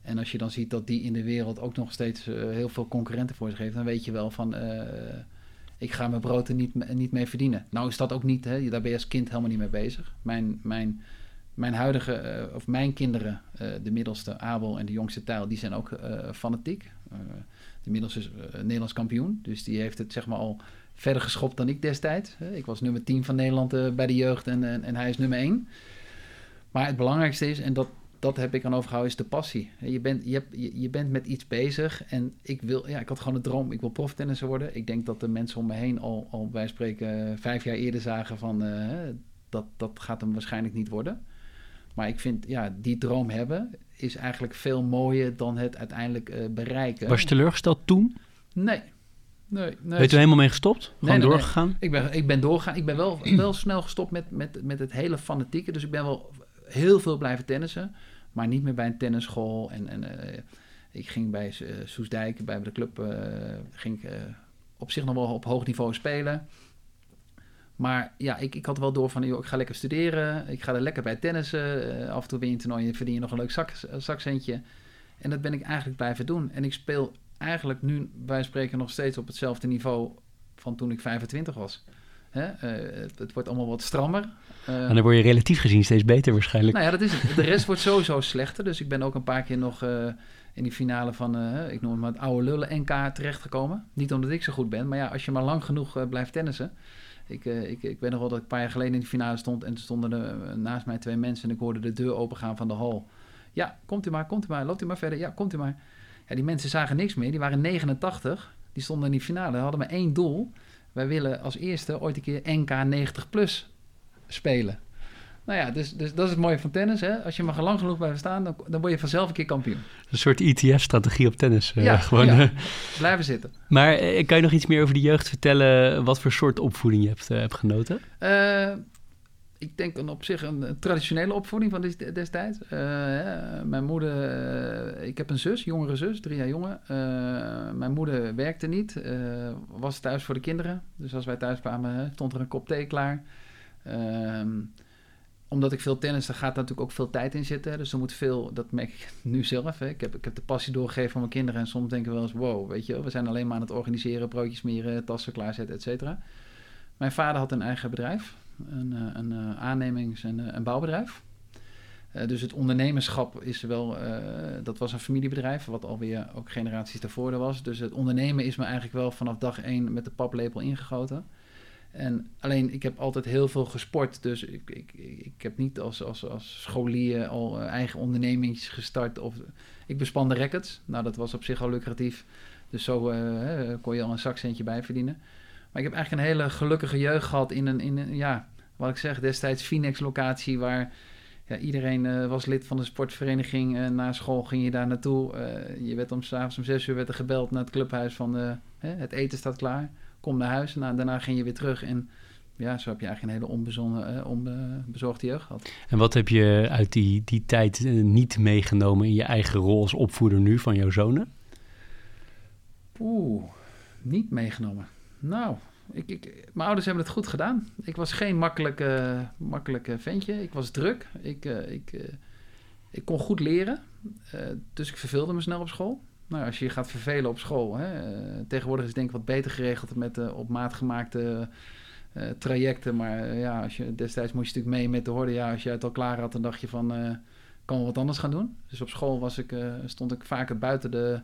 En als je dan ziet dat die in de wereld ook nog steeds uh, heel veel concurrenten voor zich heeft... dan weet je wel van, uh, ik ga mijn brood er niet, niet mee verdienen. Nou is dat ook niet, hè? daar ben je als kind helemaal niet mee bezig. Mijn, mijn, mijn huidige, uh, of mijn kinderen, de middelste Abel en de jongste Tijl... die zijn ook fanatiek. de middelste is Nederlands kampioen, dus die heeft het zeg maar al verder geschopt dan ik destijds. Ik was nummer 10 van Nederland bij de jeugd en, en, en, hij is nummer 1. Maar het belangrijkste is, en dat, dat heb ik aan overgehouden, is de passie. Je bent, je, hebt, je, je, bent met iets bezig en ik, wil, ja, ik had gewoon een droom, ik wil proftennisser worden. Ik denk dat de mensen om me heen al, al bij spreken vijf jaar eerder zagen van uh, dat, dat gaat hem waarschijnlijk niet worden. Maar ik vind, ja, die droom hebben is eigenlijk veel mooier dan het uiteindelijk uh, bereiken. Was je teleurgesteld toen? Nee, Nee, nee. Bent u helemaal mee gestopt? Gewoon nee, doorgegaan? Ik, ben, ik ben doorgegaan. Ik ben wel, wel snel gestopt met, met, met het hele fanatieke. Dus ik ben wel heel veel blijven tennissen. Maar niet meer bij een tennisschool. En, en uh, ik ging bij uh, Soesdijk, bij de club, uh, ging ik op zich nog wel op hoog niveau spelen. Maar ja, ik, ik had wel door van, ik ga lekker studeren. Ik ga er lekker bij tennissen. af en toe win je een toernooi en verdien je nog een leuk zak, zakcentje. En dat ben ik eigenlijk blijven doen. En ik speel eigenlijk nu, wij spreken nog steeds op hetzelfde niveau van toen ik 25 was. Hè? Uh, het, het, wordt allemaal wat strammer. Uh, en dan word je relatief gezien steeds beter waarschijnlijk. Nou ja, dat is het. De rest wordt sowieso slechter. Dus ik ben ook een paar keer nog uh, in die finale van, ik noem het maar het oude lullen NK terechtgekomen. Niet omdat ik zo goed ben, maar ja, als je maar lang genoeg blijft tennissen. Ik, ik, ik weet nog wel dat ik een paar jaar geleden in de finale stond en er stonden er naast mij twee mensen en ik hoorde de deur opengaan van de hal. Ja, komt u maar, komt u maar, loopt u maar verder. Ja, komt u maar. Ja, die mensen zagen niks meer. Die waren 89. Die stonden in die finale. Hadden maar één doel. Wij willen als eerste ooit een keer NK 90 plus spelen. Nou ja, dus, dus dat is het mooie van tennis. Hè? Als je maar lang genoeg blijft staan, dan, dan word je vanzelf een keer kampioen. Een soort ETF-strategie op tennis. Uh, ja, gewoon, ja. Uh, blijven zitten. Maar uh, kan je nog iets meer over de jeugd vertellen? Wat voor soort opvoeding je hebt, hebt genoten? Ik denk een, op zich een, traditionele opvoeding van destijds. Uh, mijn moeder, uh, ik heb een zus, jongere zus, drie jaar jonger. Uh, mijn moeder werkte niet, was thuis voor de kinderen. Dus als wij thuis kwamen, stond er een kop thee klaar. Ehm, omdat ik veel tennis, daar gaat natuurlijk ook veel tijd in zitten. Dus er moet veel, dat merk ik <laughs> nu zelf. Hè. Ik, heb, ik heb de passie doorgegeven van mijn kinderen. En soms denken we wel eens, wow, weet je, we zijn alleen maar aan het organiseren, broodjes smeren, tassen klaarzetten, et cetera. Mijn vader had een eigen bedrijf een, eh, een eh, aannemings- en een eh, bouwbedrijf. dus het ondernemerschap is wel, dat was een familiebedrijf, wat alweer ook generaties daarvoor was. Dus het ondernemen is me eigenlijk wel vanaf dag één met de paplepel ingegoten. En alleen, ik heb altijd heel veel gesport. Dus ik, ik, ik heb niet als, als, als scholier al eigen ondernemings gestart. Of, ik bespande records. Nou, dat was op zich al lucratief. Dus zo kon je al een zakcentje bij verdienen. Maar ik heb eigenlijk een hele gelukkige jeugd gehad in een, in een ja, wat ik zeg, destijds Phoenix-locatie waar ja, iedereen uh, was lid van de sportvereniging. Uh, na school ging je daar naartoe. Uh, je werd om s'avonds om zes uur werd er gebeld naar het clubhuis van het eten staat klaar. Kom naar huis. Nou, daarna ging je weer terug en ja, zo heb je eigenlijk een hele onbezonnen, onbezorgde jeugd gehad. En wat heb je uit die, die tijd niet meegenomen in je eigen rol als opvoeder nu van jouw zonen? Oeh, niet meegenomen. Nou, ik, mijn ouders hebben het goed gedaan. Ik was geen makkelijke, makkelijke ventje. Ik was druk. Ik, uh, ik, uh, ik kon goed leren. Uh, dus ik verveelde me snel op school. Nou, als je je gaat vervelen op school. Hè, tegenwoordig is het denk ik wat beter geregeld met op maat gemaakte trajecten. Maar ja, als je, destijds moest je natuurlijk mee met de horde. Ja, als je het al klaar had, dan dacht je van... kan we wat anders gaan doen? Dus op school was ik, stond ik vaker buiten de,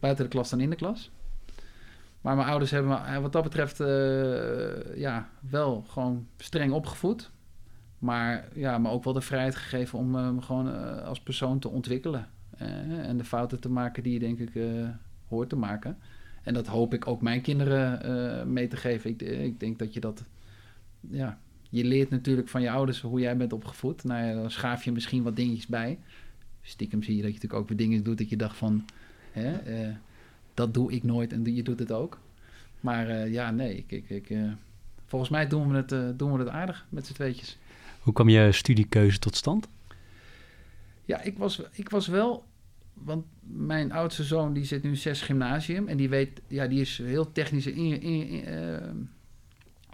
buiten de klas dan in de klas. Maar mijn ouders hebben me eh, wat dat betreft uh, ja, wel gewoon streng opgevoed. Maar ja, me ook wel de vrijheid gegeven om uh, me gewoon als persoon te ontwikkelen. en de fouten te maken die je denk ik hoort te maken. En dat hoop ik ook mijn kinderen mee te geven. Ik, ik, denk dat je dat... Ja, je leert natuurlijk van je ouders hoe jij bent opgevoed. Nou ja, dan schaaf je misschien wat dingetjes bij. Stiekem zie je dat je natuurlijk ook weer dingen doet dat je dacht van... Hè, dat doe ik nooit en je doet het ook. Maar uh, ja, nee, ik, ik, ik, uh, volgens mij doen we, het, uh, doen we het aardig met z'n tweetjes. Hoe kwam je studiekeuze tot stand? Ja, ik was, ik was wel want mijn oudste zoon die zit nu zes gymnasium en die weet, ja, die is heel technisch in, in, in,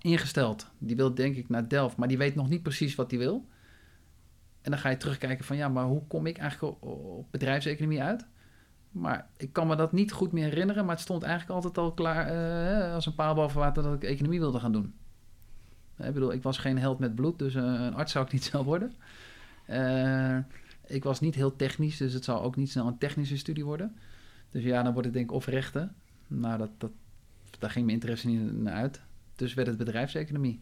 ingesteld. Die wil denk ik naar Delft, maar die weet nog niet precies wat hij wil. En dan ga je terugkijken van ja, maar hoe kom ik eigenlijk op bedrijfseconomie uit? Maar ik kan me dat niet goed meer herinneren, maar het stond eigenlijk altijd al klaar uh, als een paal boven water dat ik economie wilde gaan doen. Ik bedoel, ik was geen held met bloed, dus uh, een arts zou ik niet <laughs> zelf worden. Ik was niet heel technisch, dus het zou ook niet snel een technische studie worden. Dus ja, dan wordt het denk ik of rechten. Nou, dat, dat, daar ging mijn interesse niet naar uit. Dus werd het bedrijfseconomie.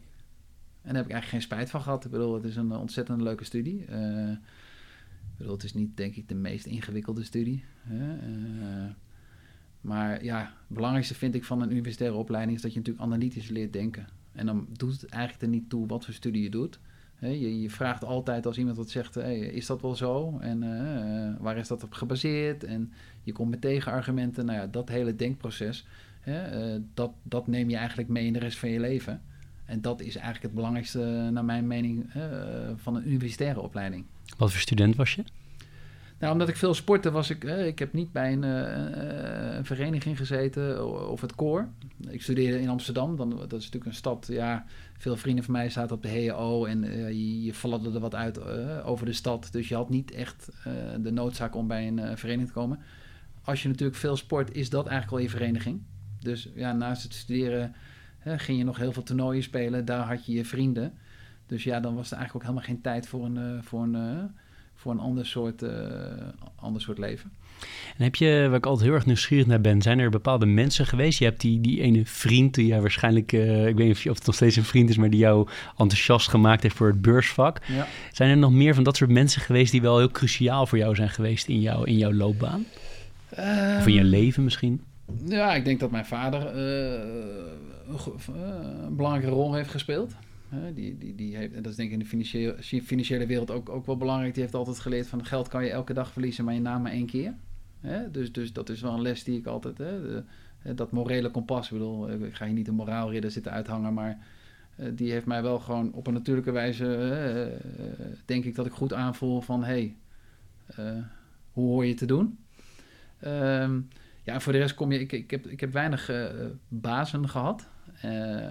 En daar heb ik eigenlijk geen spijt van gehad. Ik bedoel, het is een ontzettend leuke studie. Uh, het is niet, denk ik, de meest ingewikkelde studie. Uh, maar ja, het belangrijkste vind ik van een universitaire opleiding... is dat je natuurlijk analytisch leert denken. En dan doet het eigenlijk er niet toe wat voor studie je doet... je, je, vraagt altijd als iemand wat zegt, hey, is dat wel zo? En uh, waar is dat op gebaseerd? En je komt met tegenargumenten. Nou ja, dat hele denkproces, uh, dat, dat neem je eigenlijk mee in de rest van je leven. En dat is eigenlijk het belangrijkste, naar mijn mening, van een universitaire opleiding. Wat voor student was je? Nou, omdat ik veel sportte, was ik. Eh, ik heb niet bij een, uh, een, vereniging gezeten of het koor. Ik studeerde in Amsterdam. Dan, dat is natuurlijk een stad. Ja, veel vrienden van mij zaten op de HEO en uh, je, je fladderde wat uit over de stad. Dus je had niet echt de noodzaak om bij een vereniging te komen. Als je natuurlijk veel sport, is dat eigenlijk al je vereniging. Dus ja, naast het studeren ging je nog heel veel toernooien spelen. Daar had je je vrienden. Dus ja, dan was er eigenlijk ook helemaal geen tijd voor een. voor een voor een ander soort, uh, ander soort leven. En heb je, waar ik altijd heel erg nieuwsgierig naar ben, zijn er bepaalde mensen geweest? Je hebt die, die ene vriend die jij waarschijnlijk, uh, ik weet niet of het nog steeds een vriend is, maar die jou enthousiast gemaakt heeft voor het beursvak. Ja. Zijn er nog meer van dat soort mensen geweest die wel heel cruciaal voor jou zijn geweest in, jou, in jouw loopbaan? Um, of in je leven misschien? Ja, ik denk dat mijn vader uh, een belangrijke rol heeft gespeeld. Die, die, die heeft, en dat is denk ik in de financiële, financiële wereld ook, ook wel belangrijk. Die heeft altijd geleerd van geld kan je elke dag verliezen, maar je naam maar één keer. Dus, dus dat is wel een les die ik altijd... De, dat morele kompas, ik bedoel, ik ga hier niet een moraalridder zitten uithangen, maar die heeft mij wel gewoon op een natuurlijke wijze, denk ik dat ik goed aanvoel van, hé, hey, hoe hoor je te doen? Um, ja, voor de rest kom je, ik, ik, heb, ik heb weinig bazen gehad. Uh,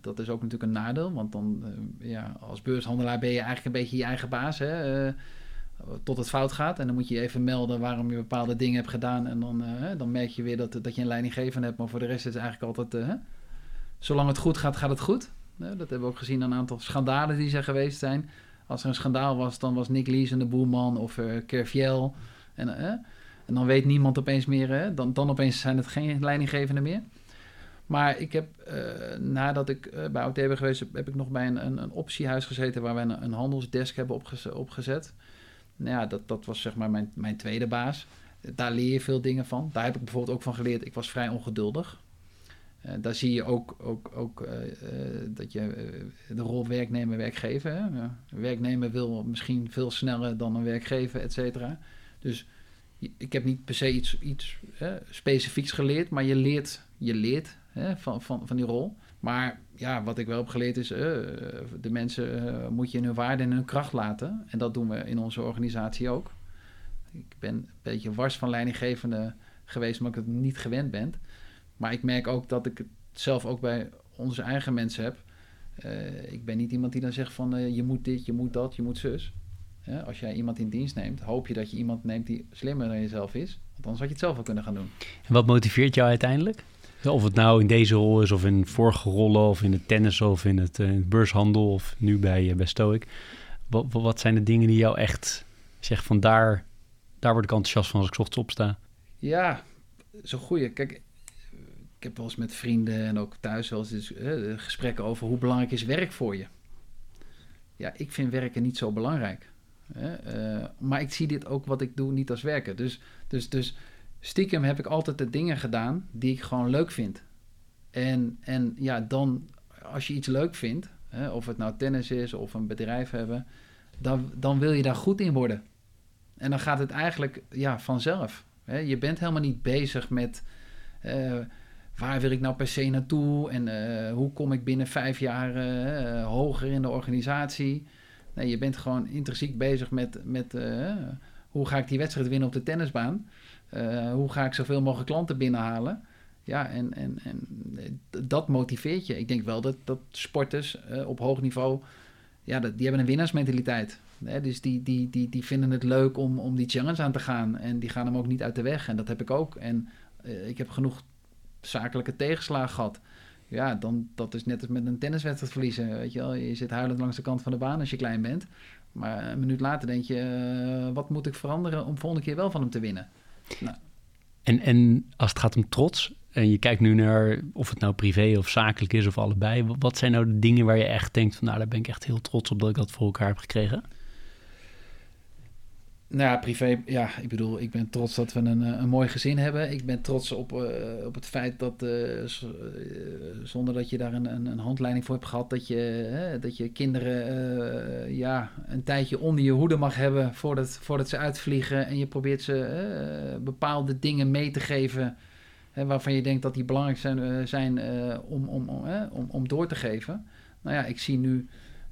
dat is ook natuurlijk een nadeel, want dan uh, ja, als beurshandelaar ben je eigenlijk een beetje je eigen baas. Hè, uh, tot het fout gaat. En dan moet je even melden waarom je bepaalde dingen hebt gedaan. En dan, dan merk je weer dat, dat je een leidinggever hebt. Maar voor de rest is het eigenlijk altijd... zolang het goed gaat, gaat het goed. dat hebben we ook gezien aan een aantal schandalen die er geweest zijn. Als er een schandaal was, dan was Nick Lees en de boerman of uh, Kerviel. En, en dan weet niemand opeens meer... dan, dan opeens zijn het geen leidinggevenden meer. Maar ik heb, uh, nadat ik uh, bij OT ben geweest, heb ik nog bij een, een, een optiehuis gezeten waar we een, handelsdesk hebben opgezet. Nou ja, dat, dat was zeg maar mijn, mijn tweede baas. Daar leer je veel dingen van. Daar heb ik bijvoorbeeld ook van geleerd. Ik was vrij ongeduldig. Uh, daar zie je ook, ook, ook dat je de rol werknemer, werkgever. Hè? Ja, een werknemer wil misschien veel sneller dan een werkgever, et cetera. Dus ik heb niet per se iets, iets specifieks geleerd, maar je leert, je leert hè, van, van, van die rol. Maar ja, wat ik wel heb geleerd is, uh, de mensen uh, moet je in hun waarde en hun kracht laten. En dat doen we in onze organisatie ook. Ik ben een beetje wars van leidinggevende geweest, omdat ik het niet gewend ben. Maar ik merk ook dat ik het zelf ook bij onze eigen mensen heb. Uh, ik ben niet iemand die dan zegt van je moet dit, je moet dat, je moet zus. als jij iemand in dienst neemt, hoop je dat je iemand neemt die slimmer dan jezelf is. Want anders had je het zelf wel kunnen gaan doen. En wat motiveert jou uiteindelijk? Of het nou in deze rol is, of in vorige rollen, of in het tennis, of in het, uh, beurshandel, of nu bij, uh, bij Stoic. Wat, wat zijn de dingen die jou echt zeggen van daar, daar word ik enthousiast van als ik ochtends opsta? Ja, zo'n goeie. Kijk, ik heb wel eens met vrienden en ook thuis wel eens uh, gesprekken over hoe belangrijk is werk voor je. Ja, ik vind werken niet zo belangrijk. Uh, maar ik zie dit ook wat ik doe niet als werken. Dus, dus, dus stiekem heb ik altijd de dingen gedaan die ik gewoon leuk vind. En, en ja, dan als je iets leuk vindt, hè, of het nou tennis is of een bedrijf hebben, dan, dan wil je daar goed in worden. En dan gaat het eigenlijk ja, vanzelf. Hè. Je bent helemaal niet bezig met uh, waar wil ik nou per se naartoe en uh, hoe kom ik binnen vijf jaar uh, hoger in de organisatie. Nee, je bent gewoon intrinsiek bezig met, met hoe ga ik die wedstrijd winnen op de tennisbaan? Uh, hoe ga ik zoveel mogelijk klanten binnenhalen? Ja, en, en, en dat motiveert je. Ik denk wel dat, dat sporters uh, op hoog niveau, ja, dat, die hebben een winnaarsmentaliteit. Hè? Dus die, die, die, die vinden het leuk om, om die challenge aan te gaan. En die gaan hem ook niet uit de weg. En dat heb ik ook. En uh, ik heb genoeg zakelijke tegenslagen gehad. Ja, dan, dat is net als met een tenniswedstrijd verliezen. Weet je, wel? je zit huilend langs de kant van de baan als je klein bent. Maar een minuut later denk je, wat moet ik veranderen om volgende keer wel van hem te winnen? En, en als het gaat om trots, en je kijkt nu naar of het nou privé of zakelijk is of allebei, wat zijn nou de dingen waar je echt denkt van nou, daar ben ik echt heel trots op dat ik dat voor elkaar heb gekregen? Nou ja, privé, ja, ik bedoel, ik ben trots dat we een, eh, een mooi gezin hebben. Ik ben trots op, uh, op het feit dat, uh, zonder dat je daar een, een, een, handleiding voor hebt gehad, dat je, dat je kinderen ja, een tijdje onder je hoede mag hebben voordat, voordat ze uitvliegen. En je probeert ze bepaalde dingen mee te geven waarvan je denkt dat die belangrijk zijn, zijn om, om, om, om, om door te geven. Nou ja, ik zie nu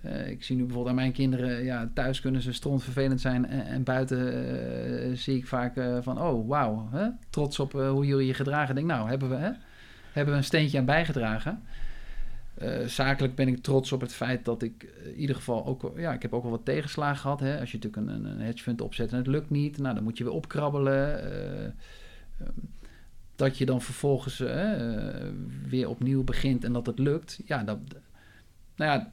uh, ik zie nu bijvoorbeeld aan mijn kinderen, ja, thuis kunnen ze vervelend zijn en, en buiten uh, zie ik vaak uh, van, oh wauw, trots op hoe jullie je gedragen. denk, nou, hebben we, hè, hebben we een steentje aan bijgedragen. zakelijk ben ik trots op het feit dat ik in ieder geval ook, ja, ik heb ook wel wat tegenslagen gehad. Hè. Als je natuurlijk een, een hedge fund opzet en het lukt niet, nou, dan moet je weer opkrabbelen. dat je dan vervolgens weer opnieuw begint en dat het lukt. Ja, dat, nou ja, eh,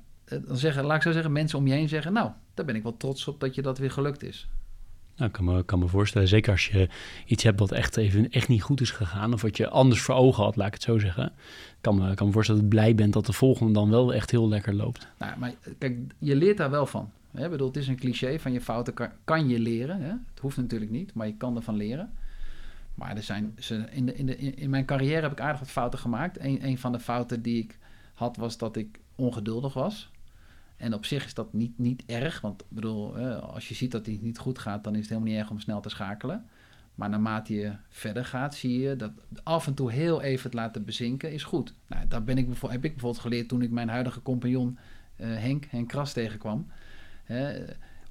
dan zeggen, laat ik zo zeggen, mensen om je heen zeggen... nou, daar ben ik wel trots op dat je dat weer gelukt is. Nou, ik kan me, kan me voorstellen, zeker als je iets hebt wat echt even echt niet goed is gegaan... of wat je anders voor ogen had, laat ik het zo zeggen... kan me, kan me voorstellen dat je blij bent dat de volgende dan wel echt heel lekker loopt. Nou, maar kijk, je leert daar wel van. Hè? Bedoel, het is een cliché van je fouten kan, kan je leren. Hè? Het hoeft natuurlijk niet, maar je kan ervan leren. Maar er zijn, in, de, in, de, in mijn carrière heb ik aardig wat fouten gemaakt. Een, een van de fouten die ik had was dat ik ongeduldig was. En op zich is dat niet, niet erg, want bedoel, als je ziet dat het niet goed gaat, dan is het helemaal niet erg om snel te schakelen. Maar naarmate je verder gaat, zie je dat af en toe heel even het laten bezinken is goed. Nou, dat ben ik, heb ik bijvoorbeeld geleerd toen ik mijn huidige compagnon uh, Henk, Henk Kras tegenkwam.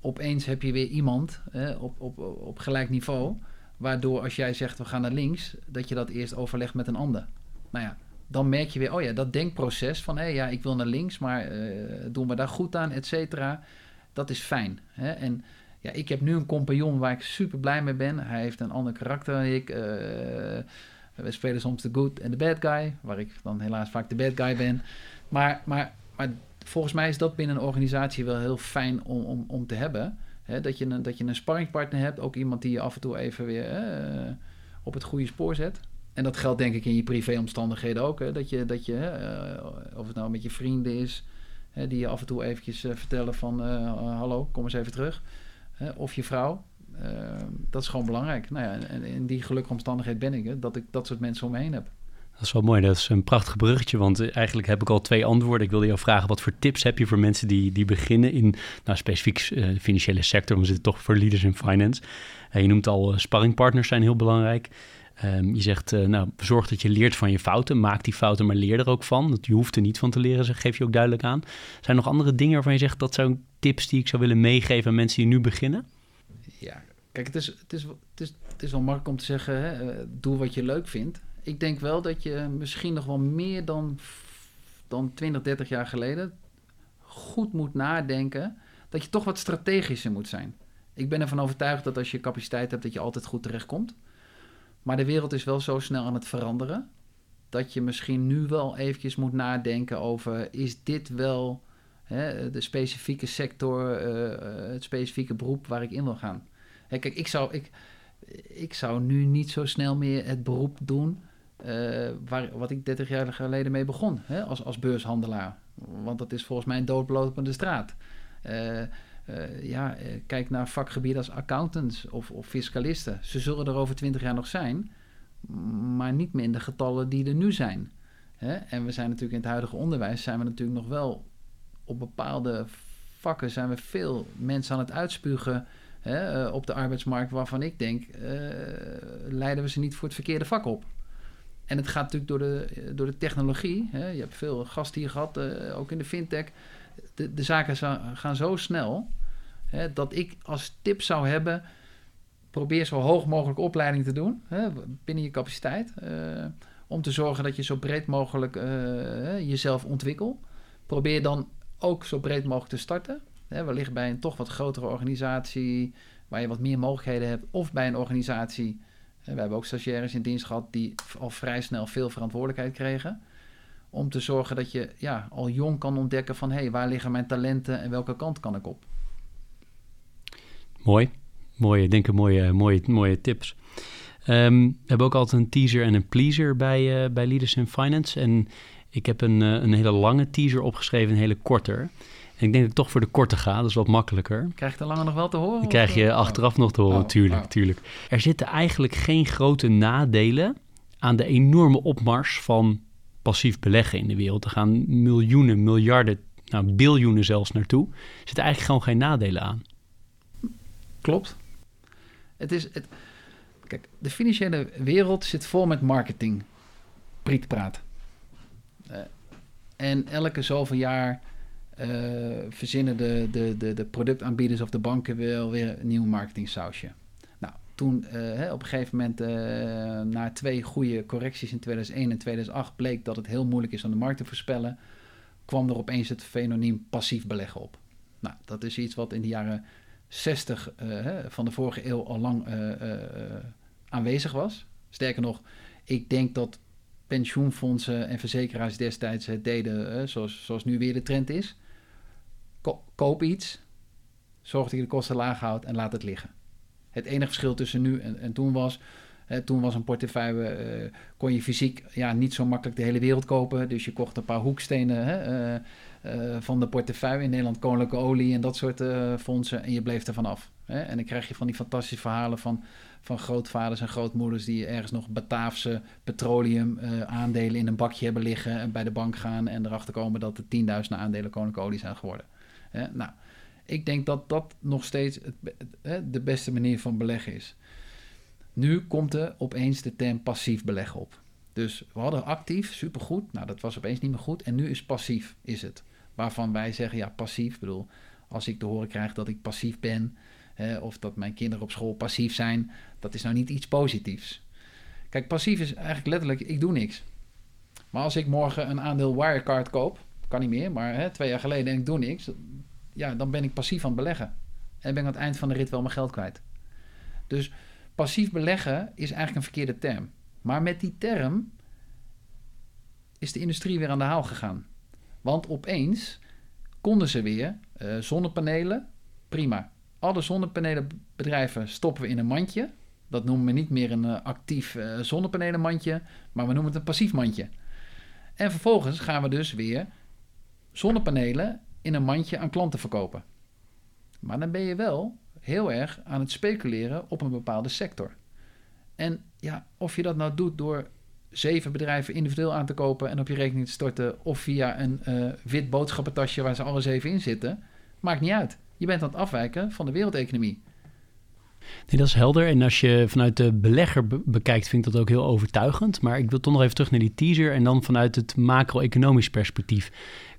opeens heb je weer iemand op, op, op gelijk niveau, waardoor als jij zegt we gaan naar links, dat je dat eerst overlegt met een ander. Nou ja, dan merk je weer, oh ja, dat denkproces van hé, ja, ik wil naar links, maar uh, doen we daar goed aan, et cetera. Dat is fijn. Hè? En ja, ik heb nu een compagnon waar ik super blij mee ben. Hij heeft een ander karakter dan ik. Uh, we spelen soms de good en de bad guy, waar ik dan helaas vaak de bad guy ben. Maar, maar, maar volgens mij is dat binnen een organisatie wel heel fijn om, om, om te hebben. Hè? Dat, je een, dat je een sparringpartner hebt, ook iemand die je af en toe even weer uh, op het goede spoor zet. En dat geldt denk ik in je privéomstandigheden ook. Hè? Dat je, dat je uh, of het nou met je vrienden is, hè, die je af en toe eventjes uh, vertellen van uh, hallo, kom eens even terug. of je vrouw. dat is gewoon belangrijk. Nou ja, en in die gelukkige omstandigheid ben ik, hè, dat ik dat soort mensen om me heen heb. Dat is wel mooi. Dat is een prachtig bruggetje, want eigenlijk heb ik al twee antwoorden. Ik wilde jou vragen, wat voor tips heb je voor mensen die, die beginnen in, nou specifiek uh, financiële sector, we zitten toch voor leaders in finance. Je noemt al, uh, sparringpartners zijn heel belangrijk. Um, je zegt, uh, nou, zorg dat je leert van je fouten. Maak die fouten, maar leer er ook van. Je hoeft er niet van te leren, geef je ook duidelijk aan. Zijn er nog andere dingen waarvan je zegt, dat zijn tips die ik zou willen meegeven aan mensen die nu beginnen? Ja, kijk, het is, het is, het is, wel makkelijk om te zeggen, hè, uh, doe wat je leuk vindt. Ik denk wel dat je misschien nog wel meer dan, dan 20, 30 jaar geleden goed moet nadenken dat je toch wat strategischer moet zijn. Ik ben ervan overtuigd dat als je capaciteit hebt, dat je altijd goed terechtkomt. Maar de wereld is wel zo snel aan het veranderen. Dat je misschien nu wel eventjes moet nadenken over... is dit wel hè, de specifieke sector, uh, het specifieke beroep waar ik in wil gaan? Hè, kijk, ik zou, ik, ik zou nu niet zo snel meer het beroep doen... Uh, waar, wat ik 30 jaar geleden mee begon, hè, als, als beurshandelaar. Want dat is volgens mij een doodlopende straat. Uh, uh, ja, uh, kijk naar vakgebieden als accountants of, of, fiscalisten. Ze zullen er over twintig jaar nog zijn, maar niet meer in de getallen die er nu zijn. Hè? En we zijn natuurlijk in het huidige onderwijs, zijn we natuurlijk nog wel op bepaalde vakken zijn we veel mensen aan het uitspugen hè, uh, op de arbeidsmarkt waarvan ik denk, leiden we ze niet voor het verkeerde vak op. En het gaat natuurlijk door de, door de technologie. Hè? Je hebt veel gasten hier gehad, ook in de fintech. De, de zaken gaan zo snel Hè, dat ik als tip zou hebben, probeer zo hoog mogelijk opleiding te doen hè, binnen je capaciteit. Uh, om te zorgen dat je zo breed mogelijk uh, jezelf ontwikkelt. Probeer dan ook zo breed mogelijk te starten. Hè, wellicht bij een toch wat grotere organisatie waar je wat meer mogelijkheden hebt. Of bij een organisatie, we hebben ook stagiaires in dienst gehad die al vrij snel veel verantwoordelijkheid kregen. Om te zorgen dat je ja, al jong kan ontdekken van hé, hey, waar liggen mijn talenten en welke kant kan ik op. Mooi. Mooie, denk ik, mooie, mooie, mooie tips. Um, we hebben ook altijd een teaser en een pleaser bij, uh, bij Leaders in Finance. En ik heb een, uh, een hele lange teaser opgeschreven, een hele korte. En ik denk dat ik toch voor de korte ga, dat is wat makkelijker. Krijg je de lange nog wel te horen? Die krijg je achteraf nog te horen, oh, tuurlijk, oh. tuurlijk. Er zitten eigenlijk geen grote nadelen aan de enorme opmars van passief beleggen in de wereld. Er gaan miljoenen, miljarden, nou biljoenen zelfs naartoe. Er zitten eigenlijk gewoon geen nadelen aan. Klopt. Het is, het, kijk, de financiële wereld zit vol met marketing, prietpraat. Uh, en elke zoveel jaar uh, verzinnen de, de, de, de productaanbieders of de banken wel weer een nieuw marketingsausje. Nou, toen uh, hè, op een gegeven moment na twee goede correcties in 2001 en 2008 bleek dat het heel moeilijk is om de markt te voorspellen, kwam er opeens het fenomeen passief beleggen op. Nou, dat is iets wat in de jaren 60 uh, van de vorige eeuw al lang uh, aanwezig was. Sterker nog, ik denk dat pensioenfondsen en verzekeraars destijds het deden zoals, zoals nu weer de trend is. koop iets, zorg dat je de kosten laag houdt en laat het liggen. Het enige verschil tussen nu en, en toen was toen was een portefeuille, kon je fysiek ja, niet zo makkelijk de hele wereld kopen. Dus je kocht een paar hoekstenen hè, van de portefeuille. In Nederland koninklijke olie en dat soort fondsen. En je bleef er vanaf. Hè. En dan krijg je van die fantastische verhalen van, van grootvaders en grootmoeders... die ergens nog Bataafse petroleum aandelen in een bakje hebben liggen... en bij de bank gaan en erachter komen dat er tienduizenden aandelen koninklijke olie zijn geworden. Hè. Nou, ik denk dat dat nog steeds het, de beste manier van beleggen is. Nu komt er opeens de term passief beleggen op. Dus we hadden actief, supergoed. Nou, dat was opeens niet meer goed. En nu is passief, is het. Waarvan wij zeggen, ja, passief. Ik bedoel, als ik te horen krijg dat ik passief ben... Hè, of dat mijn kinderen op school passief zijn... dat is nou niet iets positiefs. Kijk, passief is eigenlijk letterlijk, ik doe niks. Maar als ik morgen een aandeel Wirecard koop... kan niet meer, maar hè, twee jaar geleden en ik doe niks... ja, dan ben ik passief aan het beleggen. En ben ik aan het eind van de rit wel mijn geld kwijt. Dus Passief beleggen is eigenlijk een verkeerde term. Maar met die term is de industrie weer aan de haal gegaan. Want opeens konden ze weer uh, zonnepanelen, prima. Alle zonnepanelenbedrijven stoppen we in een mandje. Dat noemen we niet meer een uh, actief uh, zonnepanelenmandje, maar we noemen het een passief mandje. En vervolgens gaan we dus weer zonnepanelen in een mandje aan klanten verkopen. Maar dan ben je wel heel erg aan het speculeren op een bepaalde sector. En ja, of je dat nou doet door zeven bedrijven individueel aan te kopen en op je rekening te storten, of via een uh, wit boodschappentasje waar ze alle zeven in zitten, maakt niet uit. Je bent aan het afwijken van de wereldeconomie. Nee, dat is helder. En als je vanuit de belegger bekijkt, vind ik dat ook heel overtuigend. Maar ik wil toch nog even terug naar die teaser en dan vanuit het macro-economisch perspectief.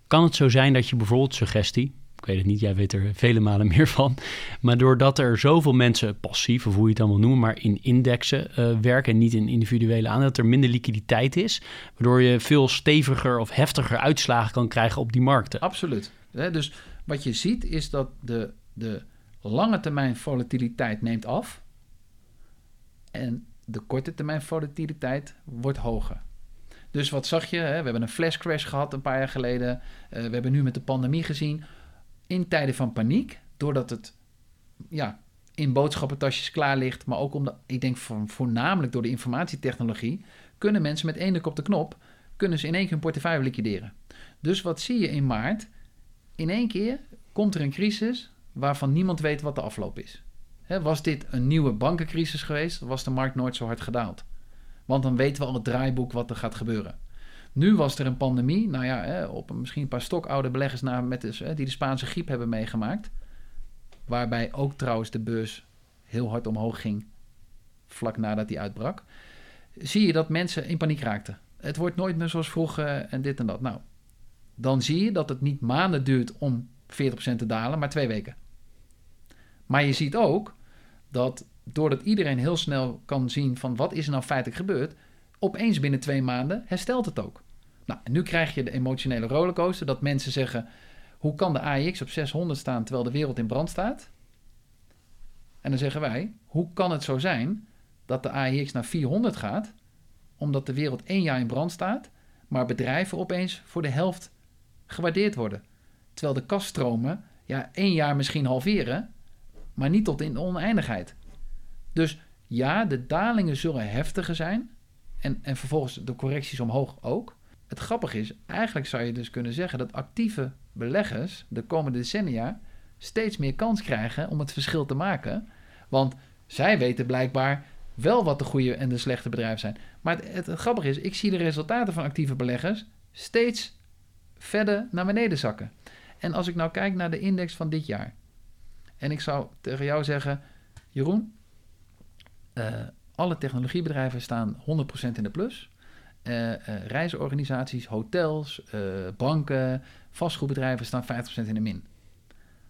Kan het zo zijn dat je bijvoorbeeld suggestie, ik weet het niet, jij weet er vele malen meer van. Maar doordat er zoveel mensen passief, of hoe je het allemaal noemt, maar in indexen uh, werken en niet in individuele aandelen, dat er minder liquiditeit is, waardoor je veel steviger of heftiger uitslagen kan krijgen op die markten. Absoluut. Dus wat je ziet is dat de, de lange termijn volatiliteit neemt af en de korte termijn volatiliteit wordt hoger. Dus wat zag je? We hebben een flash crash gehad een paar jaar geleden. Uh, we hebben nu met de pandemie gezien in tijden van paniek, doordat het ja, in boodschappentasjes klaar ligt, maar ook omdat, ik denk voornamelijk door de informatietechnologie, kunnen mensen met één druk op de knop, kunnen ze in één keer hun portefeuille liquideren. Dus wat zie je in maart? In één keer komt er een crisis waarvan niemand weet wat de afloop is. was dit een nieuwe bankencrisis geweest, was de markt nooit zo hard gedaald. Want dan weten we al het draaiboek wat er gaat gebeuren. Nu was er een pandemie. Nou ja, hè, op misschien een paar stokoude beleggers na, met de, die de Spaanse griep hebben meegemaakt. Waarbij ook trouwens de beurs heel hard omhoog ging. Vlak nadat die uitbrak. Zie je dat mensen in paniek raakten. Het wordt nooit meer zoals vroeger en dit en dat. Nou, dan zie je dat het niet maanden duurt om 40% te dalen, maar twee weken. Maar je ziet ook dat doordat iedereen heel snel kan zien van wat is er nou feitelijk gebeurd, opeens binnen twee maanden herstelt het ook. Nou, nu krijg je de emotionele rollercoaster dat mensen zeggen, hoe kan de AIX op 600 staan terwijl de wereld in brand staat? En dan zeggen wij, hoe kan het zo zijn dat de AIX naar 400 gaat, omdat de wereld één jaar in brand staat, maar bedrijven opeens voor de helft gewaardeerd worden? Terwijl de kaststromen ja, één jaar misschien halveren, maar niet tot in de oneindigheid. Dus ja, de dalingen zullen heftiger zijn. En, en vervolgens de correcties omhoog ook. Het grappige is, eigenlijk zou je dus kunnen zeggen dat actieve beleggers de komende decennia steeds meer kans krijgen om het verschil te maken. Want zij weten blijkbaar wel wat de goede en de slechte bedrijven zijn. Maar het, grappige is, ik zie de resultaten van actieve beleggers steeds verder naar beneden zakken. En als ik nou kijk naar de index van dit jaar. En ik zou tegen jou zeggen, Jeroen, uh, alle technologiebedrijven staan 100% in de plus. Uh, reisorganisaties, hotels, banken, vastgoedbedrijven staan 50% in de min.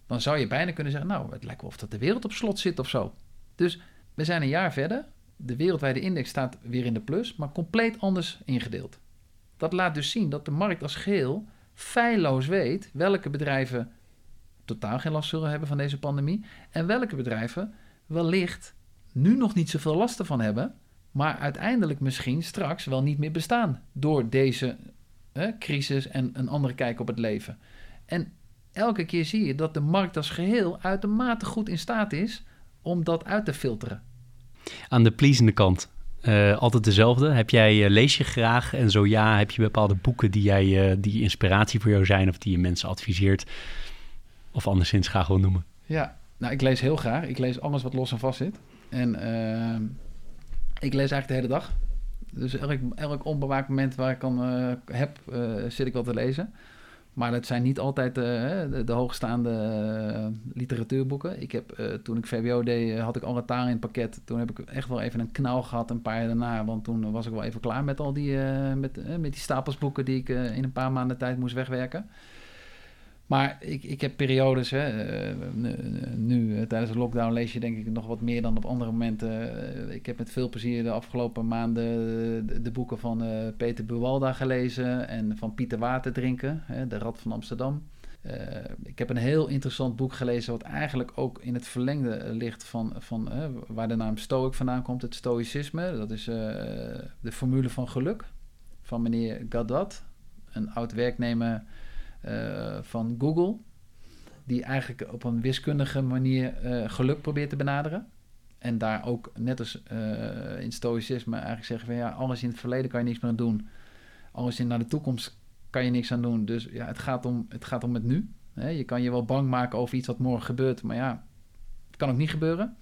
Dan zou je bijna kunnen zeggen, nou, het lijkt wel of dat de wereld op slot zit of zo. Dus we zijn een jaar verder. De wereldwijde index staat weer in de plus, maar compleet anders ingedeeld. Dat laat dus zien dat de markt als geheel feilloos weet welke bedrijven totaal geen last zullen hebben van deze pandemie en welke bedrijven wellicht nu nog niet zoveel last ervan hebben, maar uiteindelijk misschien straks wel niet meer bestaan door deze crisis en een andere kijk op het leven. En elke keer zie je dat de markt als geheel uitermate goed in staat is om dat uit te filteren. Aan de pleasende kant. Uh, altijd dezelfde. Heb jij, uh, lees je graag? En zo ja, heb je bepaalde boeken die, jij, uh, die inspiratie voor jou zijn of die je mensen adviseert? Of anderszins graag wil noemen? Ja, nou, ik lees heel graag. Ik lees alles wat los en vast zit. En ehm, ik lees eigenlijk de hele dag. Dus elk, elk onbewaakt moment waar ik kan heb, zit ik wel te lezen. Maar dat zijn niet altijd uh, de, de, hoogstaande uh, literatuurboeken. Ik heb, uh, toen ik VWO deed, had ik talen in het pakket. Toen heb ik echt wel even een knauw gehad een paar jaar daarna. Want toen was ik wel even klaar met al die, met, met die stapels boeken die ik in een paar maanden tijd moest wegwerken. Maar ik, ik heb periodes, hè, eh, nu eh, tijdens de lockdown lees je denk ik nog wat meer dan op andere momenten. Eh, ik heb met veel plezier de afgelopen maanden de, boeken van Peter Buwalda gelezen en van Pieter Waterdrinken, De Rad van Amsterdam. Ik heb een heel interessant boek gelezen, wat eigenlijk ook in het verlengde ligt van, van waar de naam Stoic vandaan komt, het Stoïcisme. Dat is de formule van geluk van meneer Gadat, een oud werknemer van Google. Die eigenlijk op een wiskundige manier uh, geluk probeert te benaderen. En daar ook, net als uh, in stoïcisme, eigenlijk zeggen van ja, alles in het verleden kan je niks meer aan doen. Alles in naar de toekomst kan je niks aan doen. Dus ja, het gaat om het, gaat om het nu. Je kan je wel bang maken over iets wat morgen gebeurt, maar ja, het kan ook niet gebeuren.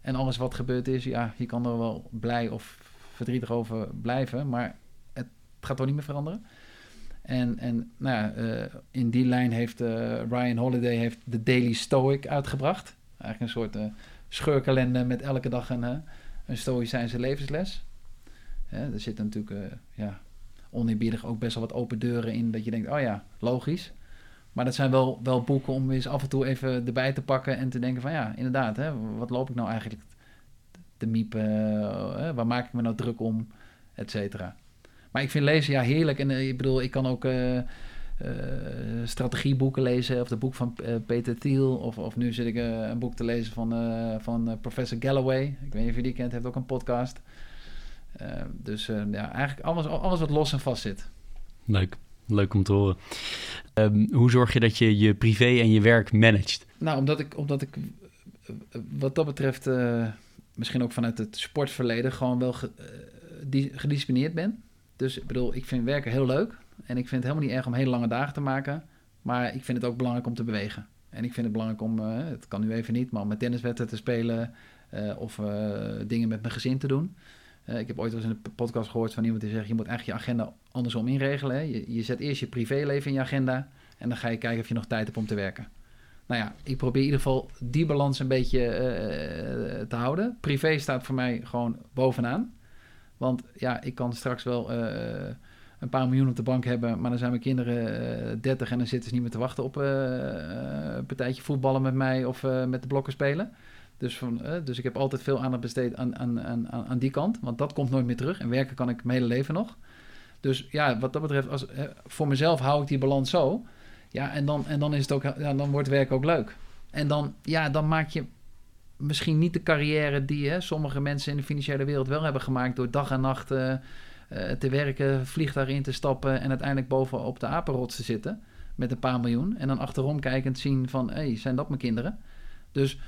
En alles wat gebeurd is, ja, je kan er wel blij of verdrietig over blijven, maar het gaat toch niet meer veranderen. En, en nou ja, uh, in die lijn heeft uh, Ryan Holiday heeft de Daily Stoic uitgebracht. Eigenlijk een soort uh, scheurkalender met elke dag een, een stoïcijnse levensles. er zitten natuurlijk ja, ook best wel wat open deuren in dat je denkt, oh ja, logisch. Maar dat zijn wel, wel boeken om eens af en toe even erbij te pakken en te denken van ja, inderdaad, hè, wat loop ik nou eigenlijk te miepen? waar maak ik me nou druk om? Et cetera. Maar ik vind lezen ja heerlijk. En uh, ik bedoel, ik kan ook uh, uh, strategieboeken lezen. Of het boek van Peter Thiel. Of, of nu zit ik een boek te lezen van, van Professor Galloway. Ik weet niet of je die kent, heeft ook een podcast. dus ja, eigenlijk alles, alles wat los en vast zit. Leuk. Leuk om te horen. Um, hoe zorg je dat je je privé en je werk managt? Nou, omdat ik, omdat ik wat dat betreft, misschien ook vanuit het sportverleden, gewoon wel gedisciplineerd ben. Dus ik bedoel, ik vind werken heel leuk. En ik vind het helemaal niet erg om hele lange dagen te maken. Maar ik vind het ook belangrijk om te bewegen. En ik vind het belangrijk om, uh, het kan nu even niet, maar om met tenniswedstrijden te spelen. Uh, of uh, dingen met mijn gezin te doen. ik heb ooit eens in een podcast gehoord van iemand die zegt: je moet eigenlijk je agenda andersom inregelen. Je, je zet eerst je privéleven in je agenda. En dan ga je kijken of je nog tijd hebt om te werken. Nou ja, ik probeer in ieder geval die balans een beetje te houden. Privé staat voor mij gewoon bovenaan. Want ja, ik kan straks wel uh, een paar miljoen op de bank hebben, maar dan zijn mijn kinderen uh, eh, 30 en dan zitten ze niet meer te wachten op uh, een partijtje voetballen met mij of met de blokken spelen. Dus, van, eh, dus ik heb altijd veel aandacht besteed aan, aan, aan, aan die kant. Want dat komt nooit meer terug. En werken kan ik mijn hele leven nog. Dus ja, wat dat betreft, als, eh, voor mezelf hou ik die balans zo. Ja, en dan, en dan, is het ook, ja, dan wordt werk ook leuk. En dan, ja, dan maak je misschien niet de carrière die hè, sommige mensen in de financiële wereld wel hebben gemaakt door dag en nacht uh, uh, te werken, vliegtuig in te stappen en uiteindelijk bovenop de apenrots te zitten met een paar miljoen. En dan achterom kijkend zien van, hé, hey, zijn dat mijn kinderen? Dus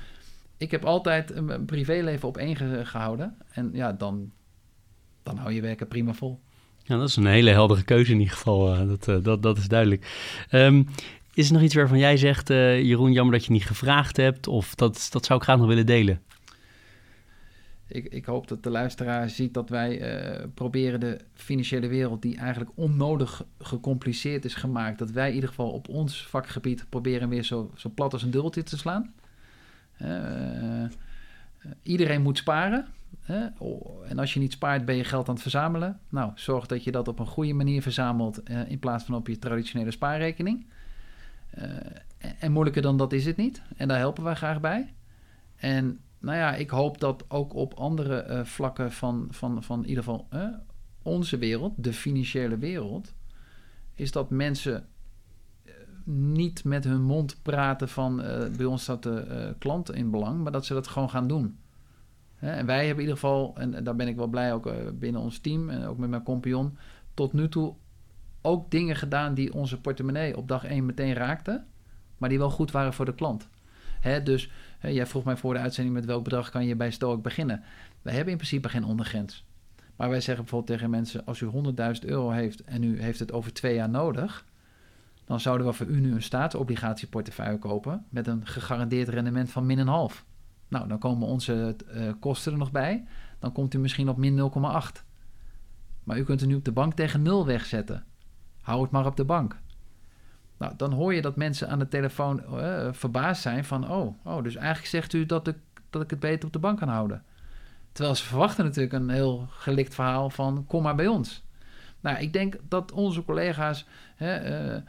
ik heb altijd een privéleven op één gehouden. En ja, dan, dan hou je werken prima vol. Ja, dat is een hele heldere keuze in ieder geval. Uh, dat, dat, dat is duidelijk. Um, is er nog iets waarvan jij zegt, uh, Jeroen, jammer dat je niet gevraagd hebt? Of dat, dat zou ik graag nog willen delen? Ik, ik hoop dat de luisteraar ziet dat wij uh, proberen de financiële wereld, die eigenlijk onnodig gecompliceerd is gemaakt, dat wij in ieder geval op ons vakgebied proberen weer zo, zo plat als een dubbeltje te slaan. Uh, iedereen moet sparen. En als je niet spaart, ben je geld aan het verzamelen. Nou, zorg dat je dat op een goede manier verzamelt in plaats van op je traditionele spaarrekening. Uh, en moeilijker dan dat is het niet. En daar helpen wij graag bij. En nou ja, ik hoop dat ook op andere uh, vlakken van, van, van in ieder geval uh, onze wereld, de financiële wereld, is dat mensen niet met hun mond praten van bij ons staat de klant in belang, maar dat ze dat gewoon gaan doen. En wij hebben in ieder geval, en daar ben ik wel blij ook binnen ons team en ook met mijn compagnon, tot nu toe ook dingen gedaan die onze portemonnee op dag 1 meteen raakten, maar die wel goed waren voor de klant. Hè, dus hè, jij vroeg mij voor de uitzending met welk bedrag kan je bij Stoic beginnen. Wij hebben in principe geen ondergrens. Maar wij zeggen bijvoorbeeld tegen mensen: als u 100.000 euro heeft en u heeft het over twee jaar nodig, dan zouden we voor u nu een staatsobligatieportefeuille kopen met een gegarandeerd rendement van min een half. Nou, dan komen onze uh, kosten er nog bij. Dan komt u misschien op min 0,8. Maar u kunt er nu op de bank tegen nul wegzetten. Hou het maar op de bank. Nou, dan hoor je dat mensen aan de telefoon uh, verbaasd zijn van... Oh, oh, dus eigenlijk zegt u dat ik, dat ik het beter op de bank kan houden. Terwijl ze verwachten natuurlijk een heel gelikt verhaal van... kom maar bij ons. Nou, ik denk dat onze collega's... Hè, uh,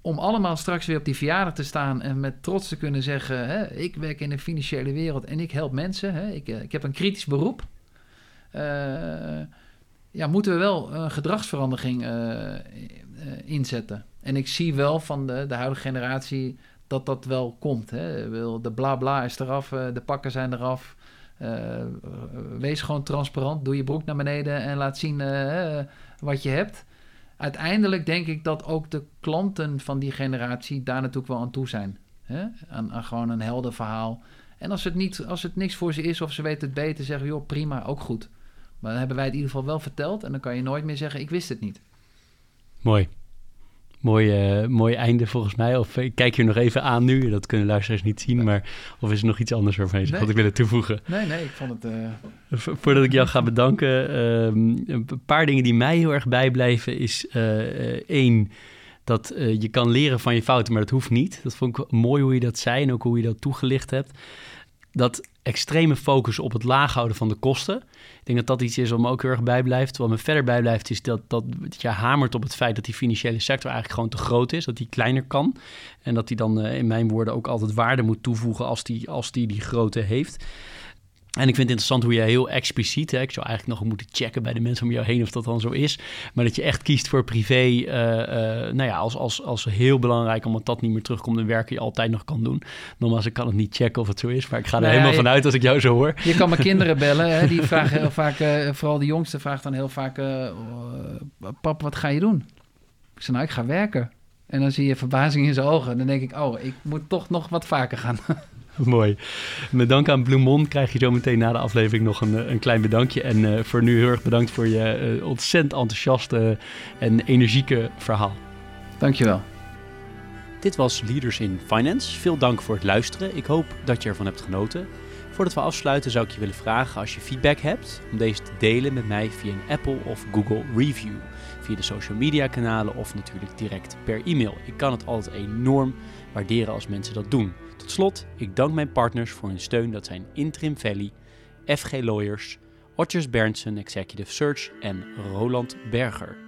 om allemaal straks weer op die verjaardag te staan... en met trots te kunnen zeggen... Hè, ik werk in de financiële wereld en ik help mensen. Hè, ik, ik heb een kritisch beroep... ja, moeten we wel een gedragsverandering uh, inzetten. En ik zie wel van de, de huidige generatie dat dat wel komt. Hè. De bla bla is eraf, de pakken zijn eraf. wees gewoon transparant, doe je broek naar beneden en laat zien wat je hebt. Uiteindelijk denk ik dat ook de klanten van die generatie daar natuurlijk wel aan toe zijn. Hè? Aan, aan gewoon een helder verhaal. En als het, niet, als het niks voor ze is of ze weten het beter, zeggen joh prima, ook goed. Maar dan hebben wij het in ieder geval wel verteld en dan kan je nooit meer zeggen: ik wist het niet. Mooi. Mooi, uh, mooi einde volgens mij. Of ik kijk je nog even aan nu. Dat kunnen luisteraars niet zien. Maar of is er nog iets anders waarvan je zegt nee. wat ik willen toevoegen? Nee, nee, ik vond het... Uh... Voordat ik jou ga bedanken. Uh, een paar dingen die mij heel erg bijblijven is... Één, dat je kan leren van je fouten, maar dat hoeft niet. Dat vond ik mooi hoe je dat zei en ook hoe je dat toegelicht hebt. Dat extreme focus op het laag houden van de kosten. Ik denk dat dat iets is wat me ook heel erg bijblijft. Wat me verder bijblijft is dat, dat je hamert op het feit dat die financiële sector eigenlijk gewoon te groot is. Dat die kleiner kan. En dat die dan uh, in mijn woorden ook altijd waarde moet toevoegen als die, als die die grootte heeft. En ik vind het interessant hoe je heel expliciet, hè, ik zou eigenlijk nog moeten checken bij de mensen om jou heen of dat dan zo is, maar dat je echt kiest voor privé, uh, uh, nou ja, als, als, als heel belangrijk, omdat dat niet meer terugkomt en werken je altijd nog kan doen. Nogmaals, ik kan het niet checken of het zo is, maar ik ga er nee, helemaal vanuit als ik jou zo hoor. Je kan mijn <laughs> kinderen bellen, hè, die vragen heel vaak, uh, vooral de jongste vraagt dan heel vaak, pap, wat ga je doen? Ik zeg, nou, ik ga werken. En dan zie je verbazing in zijn ogen. Dan denk ik, oh, ik moet toch nog wat vaker gaan. <laughs> <laughs> Mooi. Met dank aan Bloemon krijg je zo meteen na de aflevering nog een, eh, een klein bedankje. En uh, voor nu heel erg bedankt voor je uh, ontzettend enthousiaste en energieke verhaal. Dankjewel. Dit was Leaders in Finance. Veel dank voor het luisteren. Ik hoop dat je ervan hebt genoten. Voordat we afsluiten zou ik je willen vragen als je feedback hebt om deze te delen met mij via een Apple of Google review. Via de social media kanalen of natuurlijk direct per e-mail. Ik kan het altijd enorm waarderen als mensen dat doen. Tot slot, ik dank mijn partners voor hun steun. Dat zijn Interim Valley, FG Lawyers, Otjes Berndsen Executive Search en Roland Berger.